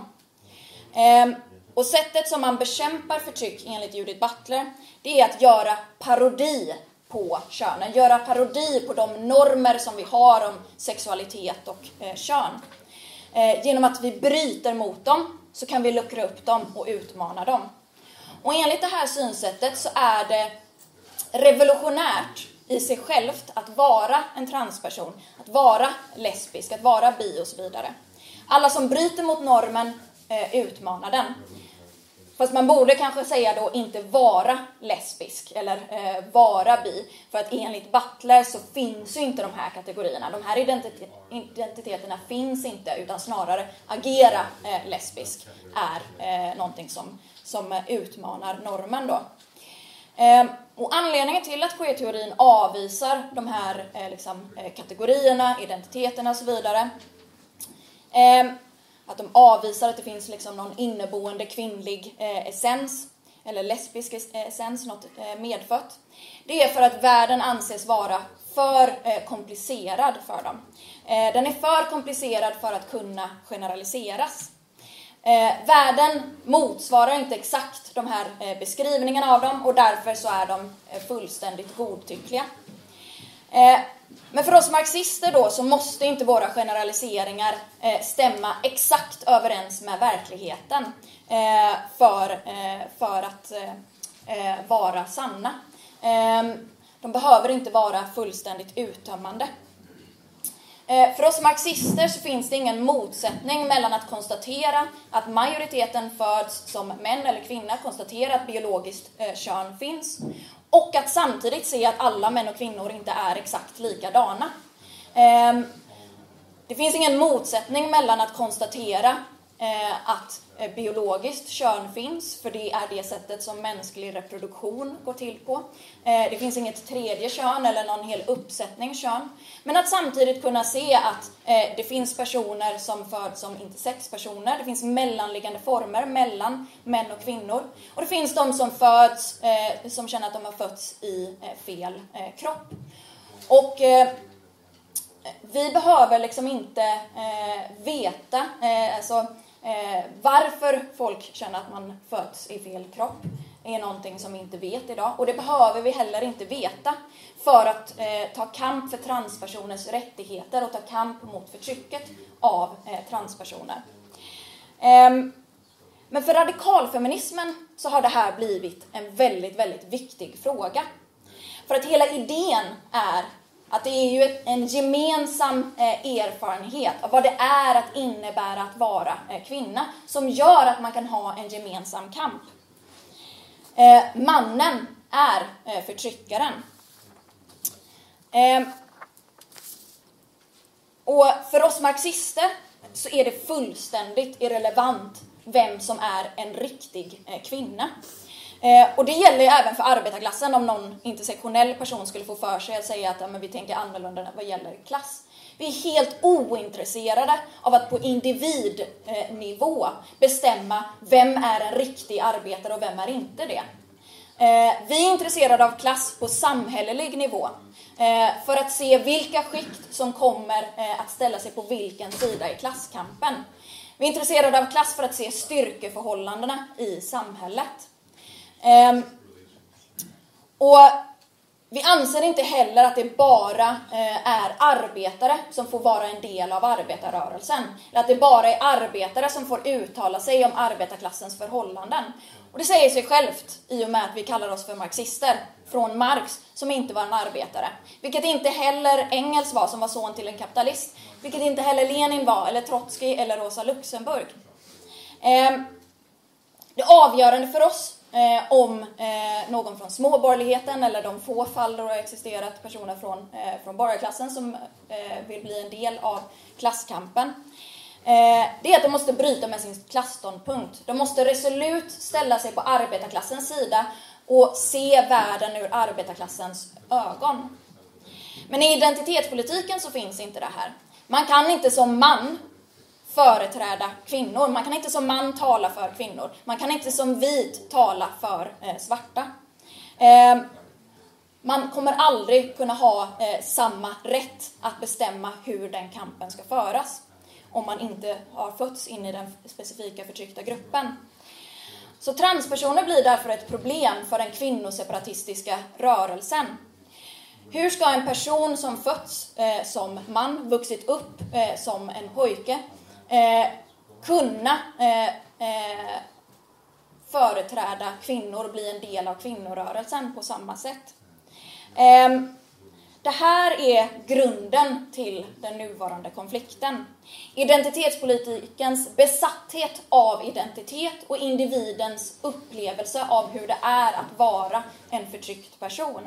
Eh, och sättet som man bekämpar förtryck enligt Judith Butler, det är att göra parodi på könen, göra parodi på de normer som vi har om sexualitet och eh, kön. Eh, genom att vi bryter mot dem så kan vi luckra upp dem och utmana dem. Och enligt det här synsättet så är det revolutionärt i sig självt att vara en transperson, att vara lesbisk, att vara bi och så vidare. Alla som bryter mot normen eh, utmanar den. Fast man borde kanske säga då inte vara lesbisk eller eh, vara bi. För att enligt Butler så finns ju inte de här kategorierna. De här identitet identiteterna finns inte utan snarare agera eh, lesbisk är eh, någonting som, som utmanar normen då. Eh, och anledningen till att queer-teorin avvisar de här eh, liksom, eh, kategorierna, identiteterna och så vidare, eh, att de avvisar att det finns liksom någon inneboende kvinnlig eh, essens, eller lesbisk eh, essens, något eh, medfött, det är för att världen anses vara för eh, komplicerad för dem. Den är för komplicerad för att kunna generaliseras. Världen motsvarar inte exakt de här beskrivningarna av dem och därför så är de fullständigt godtyckliga. Men för oss marxister då så måste inte våra generaliseringar eh, stämma exakt överens med verkligheten eh, för, eh, för att vara sanna. Ehm, de behöver inte vara fullständigt uttömmande. För oss marxister så finns det ingen motsättning mellan att konstatera att majoriteten föds som män eller kvinna, konstatera att biologiskt kön finns, och att samtidigt se att alla män och kvinnor inte är exakt likadana. Ehm, det finns ingen motsättning mellan att konstatera eh, att Eh, biologiskt kön finns, för det är det sättet som mänsklig reproduktion går till på. Eh, det finns inget tredje kön eller någon hel uppsättning kön. Men att samtidigt kunna se att eh, det finns personer som föds som intersexpersoner, det finns mellanliggande former mellan män och kvinnor. Och det finns de som föds, som känner att de har fötts i fel kropp. Och vi behöver liksom inte veta, alltså Eh, varför folk känner att man föds i fel kropp är någonting som vi inte vet idag. Och det behöver vi heller inte veta för att eh, ta kamp för transpersoners rättigheter och ta kamp mot förtrycket av eh, transpersoner. Eh, men för radikalfeminismen så har det här blivit en väldigt, väldigt viktig fråga. För att hela idén är att det är ju en gemensam eh, erfarenhet av vad det är att innebära att vara eh, kvinna som gör att man kan ha en gemensam kamp. Eh, mannen är förtryckaren. Ehm, och för oss marxister så är det fullständigt irrelevant vem som är en riktig kvinna. Eh, och det gäller ju även för arbetarklassen om någon intersektionell person skulle få för sig att säga att ja, men vi tänker annorlunda vad gäller klass. Vi är helt ointresserade av att på individnivå eh, bestämma vem är en riktig arbetare och vem är inte det. Eh, vi är intresserade av klass på samhällelig nivå eh, för att se vilka skikt som kommer eh, att ställa sig på vilken sida i klasskampen. Vi är intresserade av klass för att se styrkeförhållandena i samhället. Ehm, och vi anser inte heller att det bara eh, är arbetare som får vara en del av arbetarrörelsen. Eller att det bara är arbetare som får uttala sig om arbetarklassens förhållanden. Och det säger sig självt i och med att vi kallar oss för marxister. Från Marx, som inte var en arbetare. Vilket inte heller Engels var, som var son till en kapitalist. Vilket inte heller Lenin var, eller Trotsky eller Rosa Luxemburg. Ehm, det avgörande för oss eh, om eh, någon från småborgerligheten eller de få fall då det har existerat personer från, eh, från borgarklassen som eh, vill bli en del av klasskampen. Eh, det är att de måste bryta med sin klassståndpunkt. De måste resolut ställa sig på arbetarklassens sida och se världen ur arbetarklassens ögon. Men i identitetspolitiken så finns inte det här. Man kan inte som man företräda kvinnor. Man kan inte som man tala för kvinnor. Man kan inte som vit tala för eh, svarta. Eh, man kommer aldrig kunna ha eh, samma rätt att bestämma hur den kampen ska föras om man inte har fötts in i den specifika förtryckta gruppen. Så transpersoner blir därför ett problem för den kvinnoseparatistiska rörelsen. Hur ska en person som fötts eh, som man, vuxit upp eh, som en pojke, eh, kunna eh, eh, företräda kvinnor och bli en del av kvinnorörelsen på samma sätt. Eh, det här är grunden till den nuvarande konflikten. Identitetspolitikens besatthet av identitet och individens upplevelse av hur det är att vara en förtryckt person.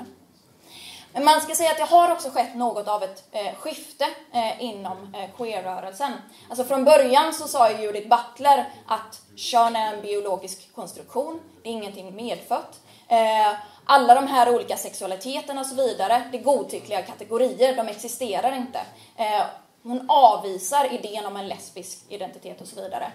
Man ska säga att det har också skett något av ett eh, skifte eh, inom eh, queer-rörelsen. Alltså från början så sa ju Judith Butler att kön är en biologisk konstruktion, det är ingenting medfött. Eh, alla de här olika sexualiteterna och så vidare, det är godtyckliga kategorier, de existerar inte. Eh, hon avvisar idén om en lesbisk identitet och så vidare.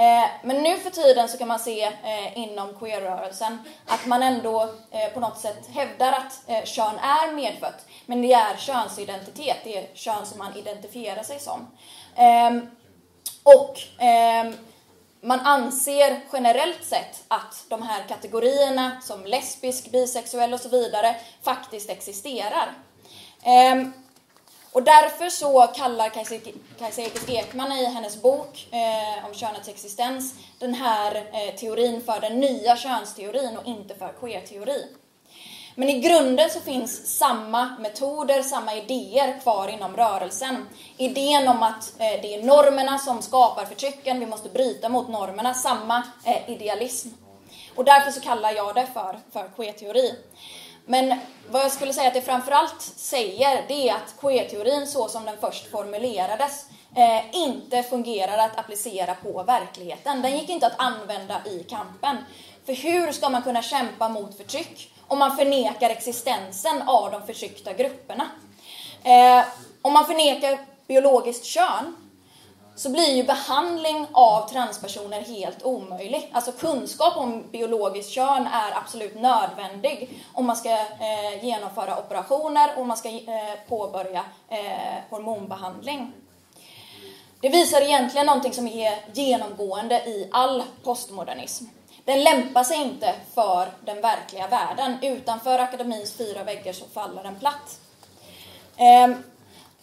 Eh, men nu för tiden så kan man se eh, inom queerrörelsen att man ändå eh, på något sätt hävdar att kön är medfött. Men det är könsidentitet, det är kön som man identifierar sig som. Ehm, och ehm, man anser generellt sett att de här kategorierna som lesbisk, bisexuell och så vidare faktiskt existerar. Ehm, och därför så kallar Kajsa Ekis Ekman i hennes bok eh, om könets existens den här eh, teorin för den nya könsteorin och inte för queer-teori. Men i grunden så finns samma metoder, samma idéer kvar inom rörelsen. Idén om att eh, det är normerna som skapar förtrycken, vi måste bryta mot normerna, samma eh, idealism. Och därför så kallar jag det för, för queer-teori. Men vad jag skulle säga att det framförallt säger, det är att queer-teorin så som den först formulerades eh, inte fungerar att applicera på verkligheten. Den gick inte att använda i kampen. För hur ska man kunna kämpa mot förtryck om man förnekar existensen av de förtryckta grupperna? Eh, om man förnekar biologiskt kön så blir ju behandling av transpersoner helt omöjlig. Alltså kunskap om biologiskt kön är absolut nödvändig om man ska eh, genomföra operationer och om man ska eh, påbörja eh, hormonbehandling. Det visar egentligen någonting som är genomgående i all postmodernism. Den lämpar sig inte för den verkliga världen. Utanför akademins fyra väggar så faller den platt. Ehm,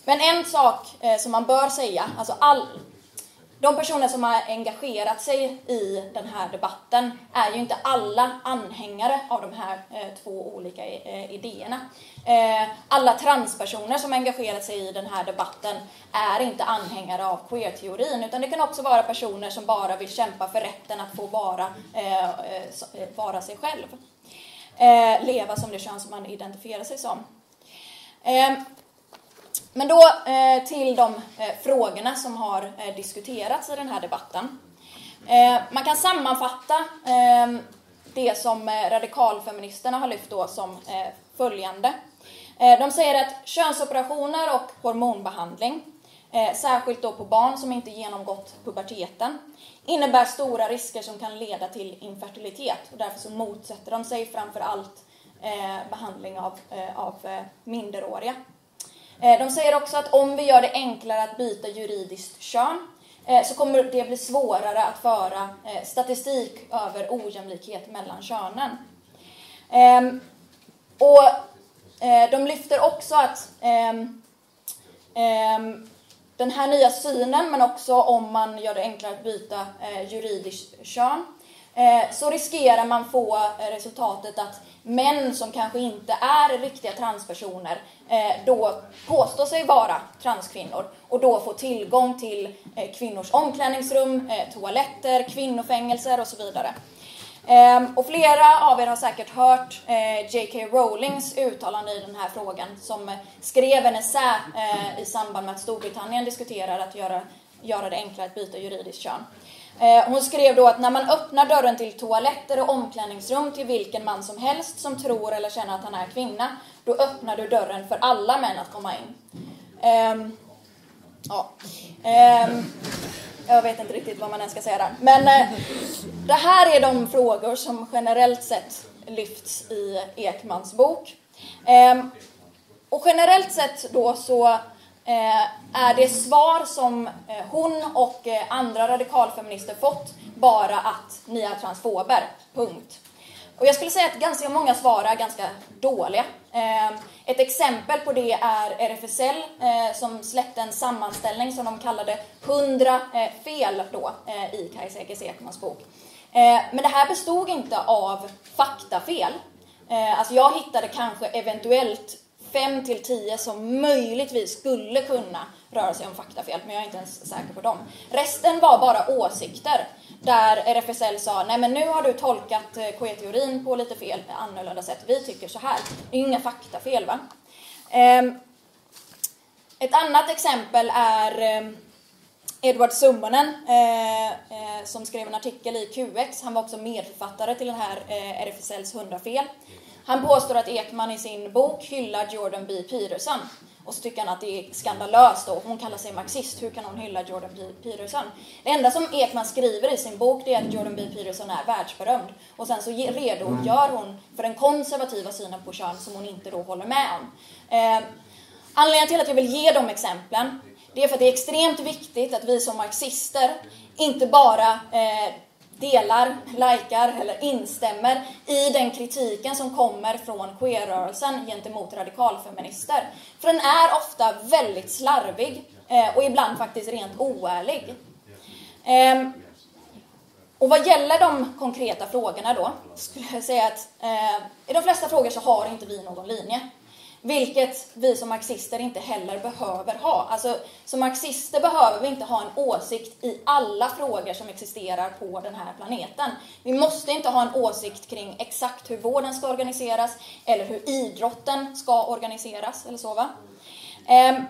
men en sak eh, som man bör säga, alltså all, de personer som har engagerat sig i den här debatten är ju inte alla anhängare av de här eh, två olika eh, idéerna. Eh, alla transpersoner som engagerat sig i den här debatten är inte anhängare av queer-teorin, utan det kan också vara personer som bara vill kämpa för rätten att få vara, eh, eh, eh vara sig själv. Eh, leva som det kön som man identifierar sig som. Ehm, men då eh, till de eh, frågorna som har eh, diskuterats i den här debatten. Eh, man kan sammanfatta eh, det som eh, radikalfeministerna har lyft då som eh, följande. Eh, de säger att könsoperationer och hormonbehandling, eh, särskilt då på barn som inte genomgått puberteten, innebär stora risker som kan leda till infertilitet och därför så motsätter de sig framför allt behandling av, av minderåriga. Eh, de säger också att om vi gör det enklare att byta juridiskt kön eh, så kommer det bli svårare att föra eh, statistik över ojämlikhet mellan könen. Ehm, och de lyfter också att ehm, ehm, den här nya synen, men också om man gör det enklare att byta juridiskt kön, så riskerar man få resultatet att män som kanske inte är riktiga transpersoner Eh, då påstår sig vara transkvinnor och då får tillgång till eh, kvinnors omklädningsrum, eh, toaletter, kvinnofängelser och så vidare. Ehm, och flera av er har säkert hört J.K. Rowlings uttalande i den här frågan som skrev en essä i samband med att Storbritannien diskuterar att göra, göra det enklare att byta juridiskt kön. Hon skrev då att när man öppnar dörren till toaletter och omklädningsrum till vilken man som helst som tror eller känner att han är kvinna, då öppnar du dörren för alla män att komma in. Um, ja. Um, jag vet inte riktigt vad man ens ska säga där. Men uh, det här är de frågor som generellt sett lyfts i Ekmans bok. Um, och generellt sett då så eh, är det svar som eh, hon och andra radikalfeminister fått bara att ni är transfober. Punkt. Och jag skulle säga att ganska många svar är ganska dåliga. Ehm, ett exempel på det är RFSL eh, som släppte en sammanställning som de kallade 100 eh, fel då eh, i Kajsa Ekis Ekmans bok. Ehm, men det här bestod inte av faktafel. Ehm, alltså jag hittade kanske eventuellt fem till tio som möjligtvis skulle kunna röra sig om faktafel, men jag är inte ens säker på dem. Resten var bara åsikter där RFSL sa nej men nu har du tolkat eh, KE-teorin på lite fel, annorlunda sätt. Vi tycker så här. Det är inga faktafel va? Ehm, ett annat exempel är eh, Edward Summonen eh, som skrev en artikel i QX. Han var också medförfattare till den här RFSLs 100 fel. Han påstår att Ekman i sin bok hyllar Jordan B. Peterson. Och så tycker han att det är skandalöst och Hon kallar sig marxist. Hur kan hon hylla Jordan B. Peterson? Det enda som Ekman skriver i sin bok det är att Jordan B. Peterson är världsberömd. Och sen så redogör hon för den konservativa synen på kön som hon inte då håller med om. Eh, anledningen till att jag vill ge de exemplen det är för att det är extremt viktigt att vi som marxister inte bara eh, delar, likar eller instämmer i den kritiken som kommer från queerrörelsen gentemot radikalfeminister. För den är ofta väldigt slarvig eh, och ibland faktiskt rent oärlig. Ehm, och vad gäller de konkreta frågorna då, skulle jag säga att eh, i de flesta frågor så har inte vi någon linje. Vilket vi som marxister inte heller behöver ha. Alltså, som marxister behöver vi inte ha en åsikt i alla frågor som existerar på den här planeten. Vi måste inte ha en åsikt kring exakt hur vården ska organiseras eller hur idrotten ska organiseras eller så va. Ehm,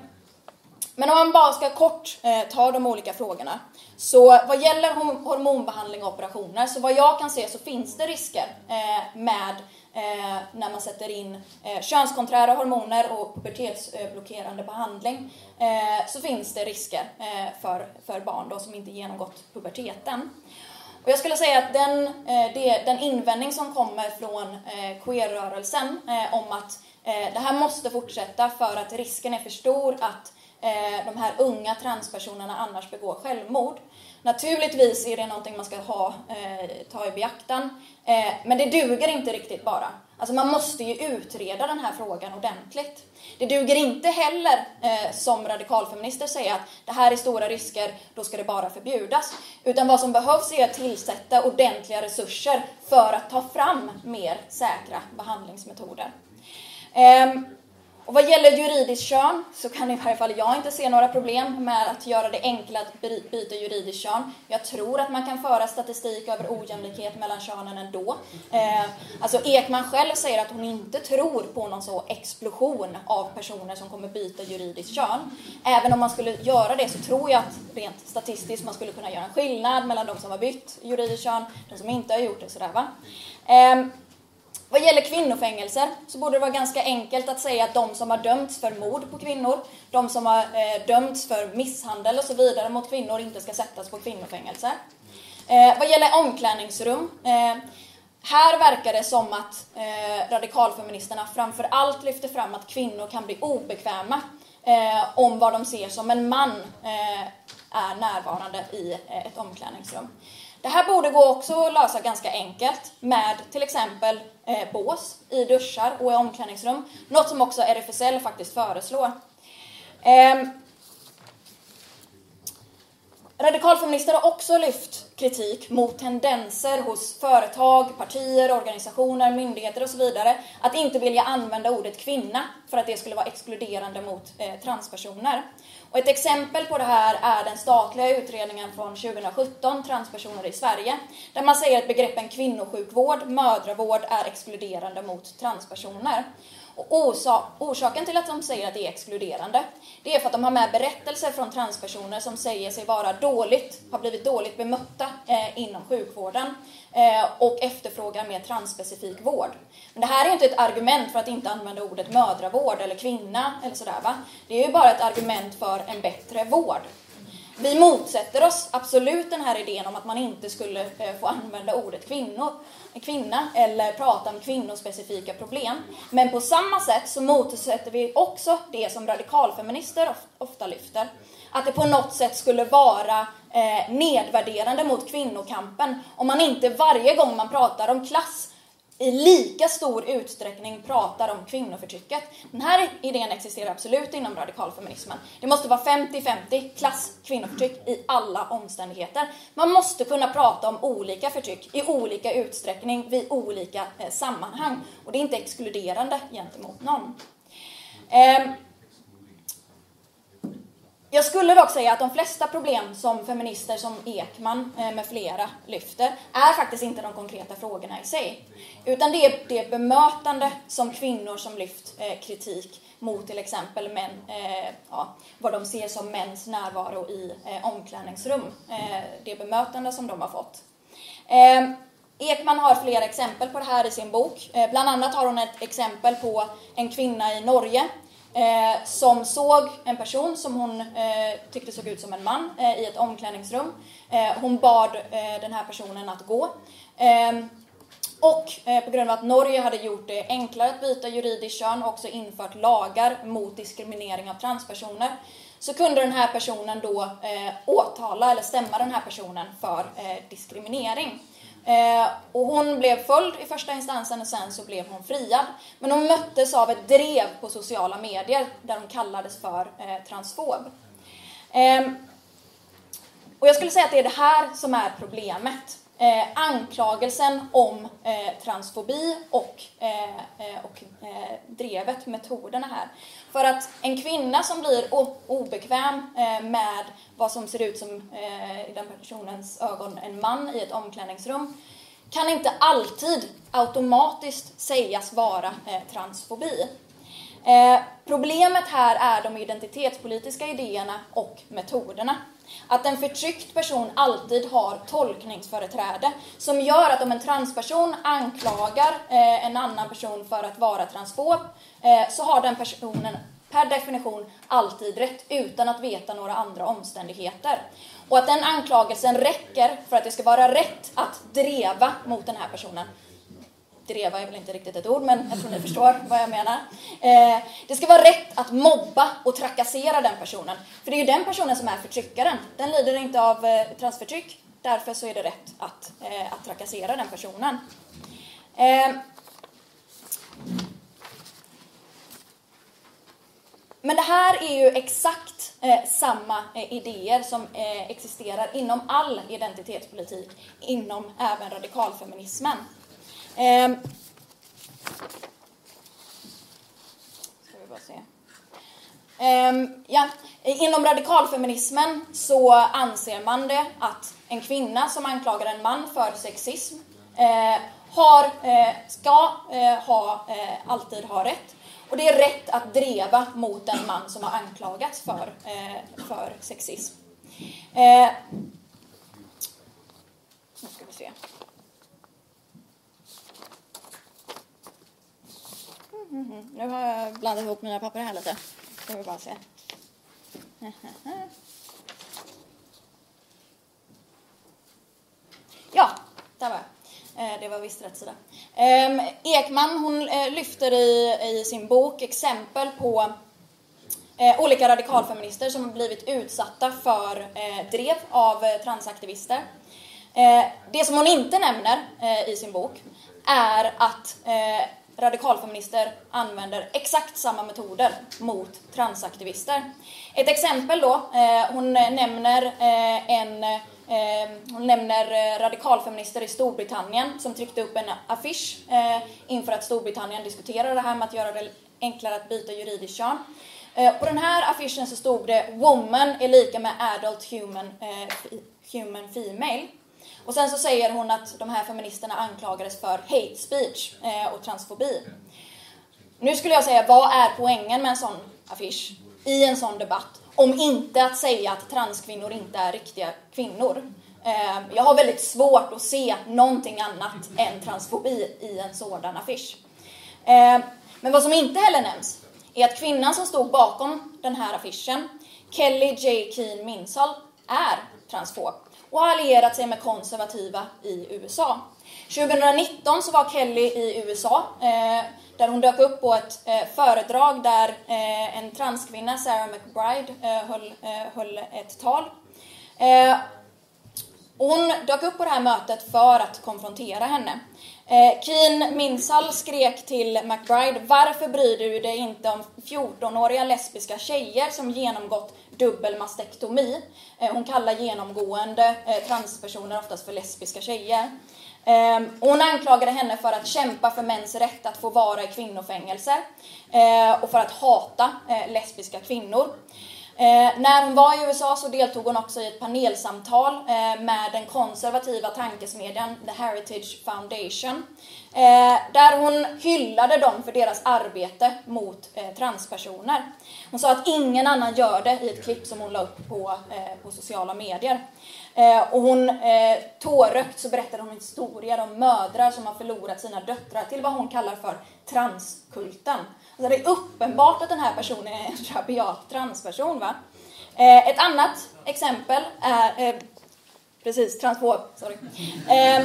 men om man bara ska kort eh, ta de olika frågorna. Så vad gäller hormonbehandling och operationer, så vad jag kan se så finns det risker eh, med eh, när man sätter in eh, könskonträra hormoner och pubertetsblockerande behandling eh, så finns det risker eh, för, för barn då, som inte genomgått puberteten. Och jag skulle säga att den, eh, det, den invändning som kommer från eh, queer-rörelsen eh, om att eh, det här måste fortsätta för att risken är för stor att eh, de här unga transpersonerna annars begår självmord. Naturligtvis är det någonting man ska ha, eh, ta i beaktan. Eh, men det duger inte riktigt bara. Alltså man måste ju utreda den här frågan ordentligt. Det duger inte heller, eh, som radikalfeminister, säga att det här är stora risker, då ska det bara förbjudas. Utan vad som behövs är att tillsätta ordentliga resurser för att ta fram mer säkra behandlingsmetoder. Eh, och vad gäller juridiskt kön så kan i varje fall jag inte se några problem med att göra det enklare att byta juridiskt kön. Jag tror att man kan föra statistik över ojämlikhet mellan könen ändå. Eh, alltså Ekman själv säger att hon inte tror på någon så explosion av personer som kommer byta juridiskt kön. Även om man skulle göra det så tror jag att rent statistiskt man skulle kunna göra en skillnad mellan de som har bytt juridiskt kön och de som inte har gjort det. Sådär, va? Eh, vad gäller kvinnofängelser så borde det vara ganska enkelt att säga att de som har dömts för mord på kvinnor, de som har eh, dömts för misshandel och så vidare mot kvinnor inte ska sättas på kvinnofängelser. Eh, vad gäller omklädningsrum, eh, här verkar det som att eh, radikalfeministerna framför allt lyfter fram att kvinnor kan bli obekväma eh, om vad de ser som en man eh, är närvarande i eh, ett omklädningsrum. Det här borde gå också att lösa ganska enkelt med till exempel eh, bås i duschar och i omklädningsrum. Något som också RFSL faktiskt föreslår. Eh, Radikalfeminister har också lyft kritik mot tendenser hos företag, partier, organisationer, myndigheter och så vidare att inte vilja använda ordet kvinna för att det skulle vara exkluderande mot eh, transpersoner. Och ett exempel på det här är den statliga utredningen från 2017, Transpersoner i Sverige, där man säger att begreppen kvinnosjukvård, mödravård är exkluderande mot transpersoner. Och orsaken till att de säger att det är exkluderande, det är för att de har med berättelser från transpersoner som säger sig vara dåligt, har blivit dåligt bemötta eh, inom sjukvården eh, och efterfrågar mer transspecifik vård. Men det här är inte ett argument för att inte använda ordet mödravård eller kvinna eller sådär va. Det är ju bara ett argument för en bättre vård. Vi motsätter oss absolut den här idén om att man inte skulle eh, få använda ordet kvinnor, kvinna eller prata om kvinnospecifika problem. Men på samma sätt så motsätter vi också det som radikalfeminister ofta lyfter. Att det på något sätt skulle vara eh, nedvärderande mot kvinnokampen om man inte varje gång man pratar om klass i lika stor utsträckning pratar om kvinnoförtrycket. Den här idén existerar absolut inom radikalfeminismen. Det måste vara 50-50 klass kvinnoförtryck i alla omständigheter. Man måste kunna prata om olika förtryck i olika utsträckning vid olika eh, sammanhang. Och det är inte exkluderande gentemot någon. Eh, jag skulle dock säga att de flesta problem som feminister som Ekman eh, med flera lyfter är faktiskt inte de konkreta frågorna i sig. Utan det är det bemötande som kvinnor som lyft eh, kritik mot till exempel män, eh, ja, vad de ser som mäns närvaro i eh, omklädningsrum. Det bemötande som de har fått. Ehm, Ekman har flera exempel på det här i sin bok. Bland annat har hon ett exempel på en kvinna i Norge eh, som såg en person som hon eh, tyckte såg ut som en man eh, i ett omklädningsrum. Eh, hon bad eh, den här personen att gå. Ehm, och eh, på grund av att Norge hade gjort det enklare att byta juridiskt kön och också infört lagar mot diskriminering av transpersoner så kunde den här personen då eh, åtala eller stämma den här personen för eh, diskriminering. Eh, och hon blev följd i första instansen och sen så blev hon friad. Men hon möttes av ett drev på sociala medier där hon kallades för eh, transfob. Eh, och jag skulle säga att det är det här som är problemet eh, anklagelsen om eh, transfobi och, eh, eh och eh, drevet, metoderna här. För att en kvinna som blir obekväm eh, med vad som ser ut som eh, i den personens ögon en man i ett omklädningsrum kan inte alltid automatiskt sägas vara eh, transfobi. problemet här är de identitetspolitiska idéerna och metoderna. Att en förtryckt person alltid har tolkningsföreträde som gör att om en transperson anklagar eh, en annan person för att vara transfob eh, så har den personen per definition alltid rätt utan att veta några andra omständigheter. Och att den anklagelsen räcker för att det ska vara rätt att dreva mot den här personen dreva är väl inte riktigt ett ord, men jag tror ni förstår vad jag menar. Eh, det ska vara rätt att mobba och trakassera den personen. För det är ju den personen som är förtryckaren. Den lider inte av eh, transförtryck. Därför så är det rätt att, eh, att trakassera den personen. Eh, men det här är ju exakt eh, samma eh, idéer som eh, existerar inom all identitetspolitik, inom även radikalfeminismen. Eh, ska vi bara se. Eh, ja, inom radikalfeminismen så anser man det att en kvinna som anklagar en man för sexism eh, har, eh, ska eh, ha, eh, alltid ha rätt. Och det är rätt att dreva mot en man som har anklagats för, för sexism. nu ska vi se. Mm, nu har jag blandat ihop mina papper här lite. Ska vi bara se. (laughs) Ja, där var jag. Eh, det var visst rätt sida. Ehm, Ekman hon eh, lyfter i, i sin bok exempel på eh, olika radikalfeminister som blivit utsatta för eh, drev av transaktivister. Det som hon inte nämner i sin bok är att radikalfeminister använder exakt samma metoder mot transaktivister. Ett exempel då, eh, hon nämner eh, en eh, hon nämner radikalfeminister i Storbritannien som tryckte upp en affisch inför att Storbritannien diskuterade det här med att göra det enklare att byta juridiskt kön. På den här affischen så stod det “Woman är lika med adult human, human female” Och sen så säger hon att de här feministerna anklagades för hate speech eh, och transfobi. Nu skulle jag säga, vad är poängen med en sån affisch i en sån debatt? Om inte att säga att transkvinnor inte är riktiga kvinnor. Eh, jag har väldigt svårt att se någonting annat än transfobi i en sådan affisch. Eh, men vad som inte heller nämns är att kvinnan som stod bakom den här affischen, Kelly J. Keen Minsal, är transfob och har allierat sig med konservativa i USA. 2019 så var Kelly i USA eh, där hon dök upp på ett eh, föredrag där eh, en transkvinna, Sarah McBride, eh, höll, eh, höll, ett tal. Eh, hon dök upp på det här mötet för att konfrontera henne. Eh, Keen Minsal skrek till McBride, varför bryr du dig inte om 14-åriga lesbiska tjejer som genomgått dubbel mastektomi? Eh, hon kallar genomgående eh, transpersoner oftast för lesbiska tjejer. Ehm, hon anklagade henne för att kämpa för mäns rätt att få vara i kvinnofängelse eh, och för att hata lesbiska kvinnor. Eh, när hon var i USA så deltog hon också i ett panelsamtal eh, med den konservativa tankesmedjan The Heritage Foundation. Eh, där hon hyllade dem för deras arbete mot eh, transpersoner. Hon sa att ingen annan gör det i ett klipp som hon la upp på, eh, på sociala medier. Eh, och hon, eh, tårögt så berättade hon historier om mödrar som har förlorat sina döttrar till vad hon kallar för transkulten. Alltså det är uppenbart att den här personen är en rabiat transperson. Va? Eh, ett annat exempel är eh, Precis, transfob. Sorry. Eh,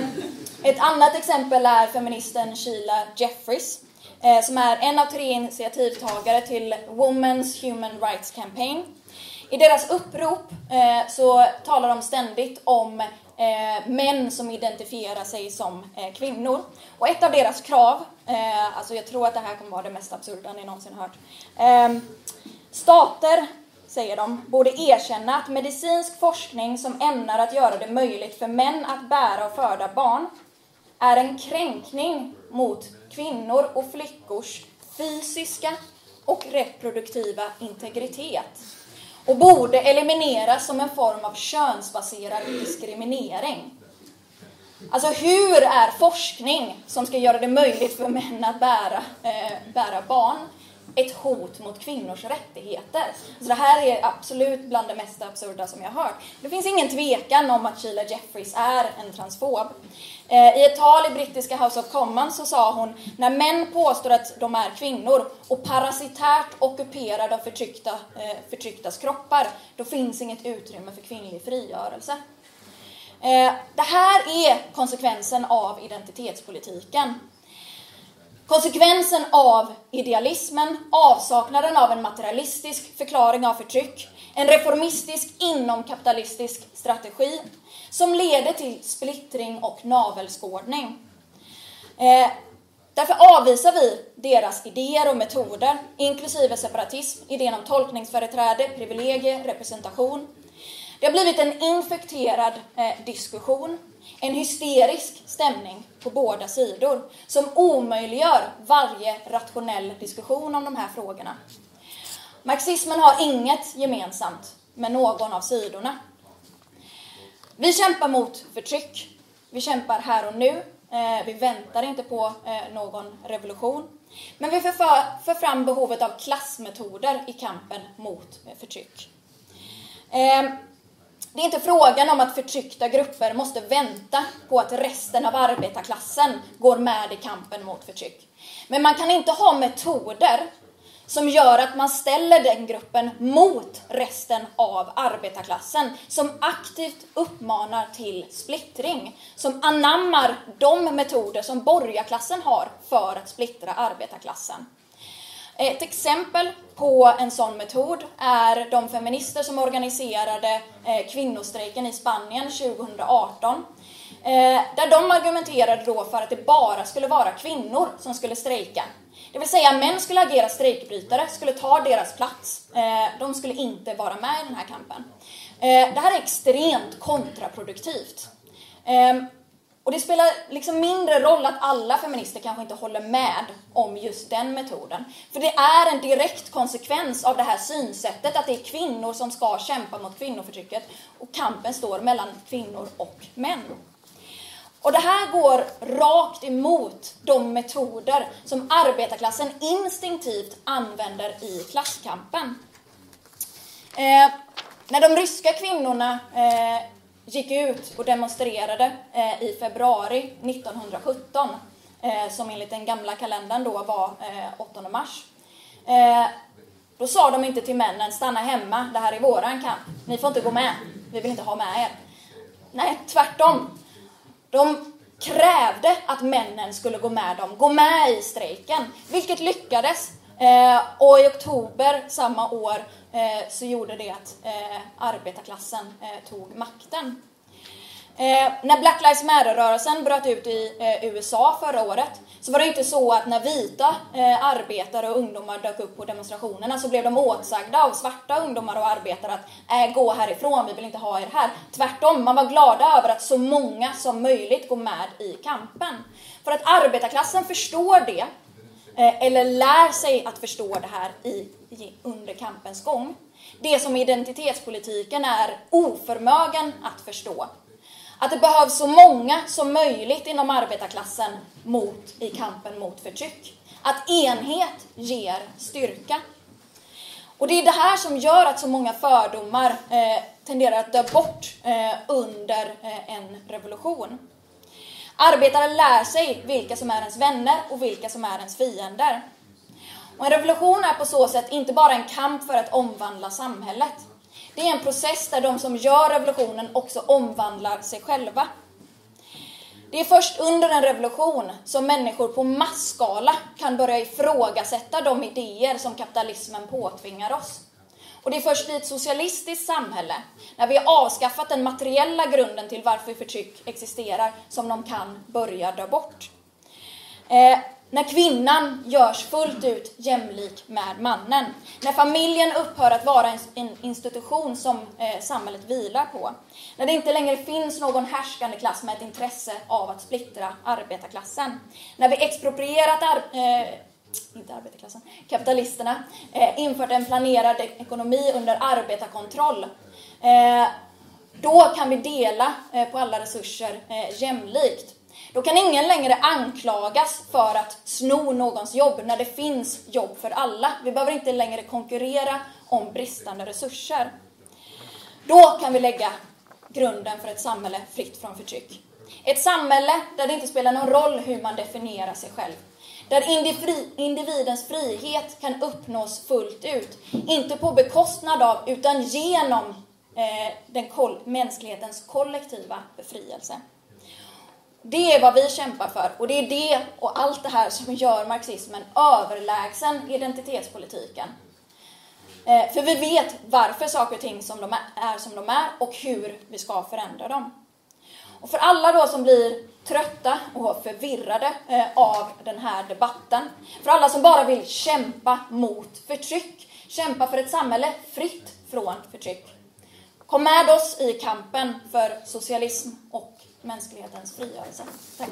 ett annat exempel är feministen Sheila Jeffries eh, som är en av tre initiativtagare till Women's Human Rights Campaign. I deras upprop eh, så talar de ständigt om eh, män som identifierar sig som eh, kvinnor. Och ett av deras krav, eh, alltså jag tror att det här kommer vara det mest absurda ni någonsin hört. Eh, stater, säger de, borde erkänna att medicinsk forskning som ämnar att göra det möjligt för män att bära och föda barn är en kränkning mot kvinnor och flickors fysiska och reproduktiva integritet och borde elimineras som en form av könsbaserad diskriminering. Alltså hur är forskning som ska göra det möjligt för män att bära, eh, bära barn ett hot mot kvinnors rättigheter. Så det här är absolut bland det mest absurda som jag har hört. Det finns ingen tvekan om att Sheila Jeffries är en transfob. Eh, I ett tal i brittiska House of Commons så sa hon, när män påstår att de är kvinnor och parasitärt ockuperar de förtryckta, eh, förtrycktas kroppar, då finns inget utrymme för kvinnlig frigörelse. Eh, det här är konsekvensen av identitetspolitiken. Konsekvensen av idealismen, avsaknaden av en materialistisk förklaring av förtryck, en reformistisk inomkapitalistisk strategi som leder till splittring och navelskådning. Eh, därför avvisar vi deras idéer och metoder, inklusive separatism, idén om tolkningsföreträde, privilegier, representation. Det har blivit en infekterad eh, diskussion en hysterisk stämning på båda sidor som omöjliggör varje rationell diskussion om de här frågorna. Marxismen har inget gemensamt med någon av sidorna. Vi kämpar mot förtryck. Vi kämpar här och nu. Eh, vi väntar inte på eh, någon revolution. Men vi för fram behovet av klassmetoder i kampen mot eh, förtryck. Det är inte frågan om att förtryckta grupper måste vänta på att resten av arbetarklassen går med i kampen mot förtryck. Men man kan inte ha metoder som gör att man ställer den gruppen mot resten av arbetarklassen, som aktivt uppmanar till splittring, som anammar de metoder som borgarklassen har för att splittra arbetarklassen. Ett exempel på en sån metod är de feminister som organiserade eh, kvinnostrejken i Spanien 2018. Eh, där de argumenterade då för att det bara skulle vara kvinnor som skulle strejka. Det vill säga män skulle agera strejkbrytare, skulle ta deras plats. Eh, de skulle inte vara med i den här kampen. Det här är extremt kontraproduktivt. Ehm, och det spelar liksom mindre roll att alla feminister kanske inte håller med om just den metoden. För det är en direkt konsekvens av det här synsättet att det är kvinnor som ska kämpa mot kvinnoförtrycket och kampen står mellan kvinnor och män. Och det här går rakt emot de metoder som arbetarklassen instinktivt använder i klasskampen. Eh, när de ryska kvinnorna eh, gick ut och demonstrerade eh, i februari 1917 eh, som enligt den gamla kalendern då var eh, 8 mars. Då sa de inte till männen, stanna hemma, det här är våran kamp. Ni får inte gå med, vi vill inte ha med er. Nej, tvärtom. De krävde att männen skulle gå med dem, gå med i strejken, vilket lyckades. Eh, och i oktober samma år eh, så gjorde det att eh, arbetarklassen eh, tog makten. Eh, när Black Lives Matter-rörelsen bröt ut i eh, USA förra året så var det inte så att när vita eh, arbetare och ungdomar dök upp på demonstrationerna så blev de åtsagda av svarta ungdomar och arbetare att äh, gå härifrån, vi vill inte ha er här. Tvärtom, man var glada över att så många som möjligt går med i kampen. För att arbetarklassen förstår det, Eh, eller lär sig att förstå det här i under kampens gång. Det som identitetspolitiken är oförmögen att förstå. Att det behövs så många som möjligt inom arbetarklassen mot, i kampen mot förtryck. Att enhet ger styrka. Och det är det här som gör att så många fördomar eh, tenderar att dö bort eh, under eh, en revolution. Arbetare lär sig vilka som är ens vänner och vilka som är ens fiender. Och en revolution är på så sätt inte bara en kamp för att omvandla samhället. Det är en process där de som gör revolutionen också omvandlar sig själva. Det är först under en revolution som människor på massskala kan börja ifrågasätta de idéer som kapitalismen påtvingar oss. Och det är först i ett socialistiskt samhälle, när vi har avskaffat den materiella grunden till varför förtryck existerar, som de kan börja dö bort. Eh, när kvinnan görs fullt ut jämlik med mannen. När familjen upphör att vara en institution som eh, samhället vilar på. När det inte längre finns någon härskande klass med ett intresse av att splittra arbetarklassen. När vi exproprierat ar eh, inte arbetarklassen, kapitalisterna, eh, infört en planerad ekonomi under arbetarkontroll. Eh, då kan vi dela eh, på alla resurser eh, jämlikt. Då kan ingen längre anklagas för att sno någons jobb när det finns jobb för alla. Vi behöver inte längre konkurrera om bristande resurser. Då kan vi lägga grunden för ett samhälle fritt från förtryck. Ett samhälle där det inte spelar någon roll hur man definierar sig själv. Där individens frihet kan uppnås fullt ut. Inte på bekostnad av, utan genom eh, den mänsklighetens kollektiva befrielse. Det är vad vi kämpar för och det är det och allt det här som gör marxismen överlägsen identitetspolitiken. Eh, för vi vet varför saker och ting som de är som de är och hur vi ska förändra dem. Och för alla då som blir trötta och förvirrade eh, av den här debatten, för alla som bara vill kämpa mot förtryck, kämpa för ett samhälle fritt från förtryck. Kom med oss i kampen för socialism och mänsklighetens frigörelse. Tack.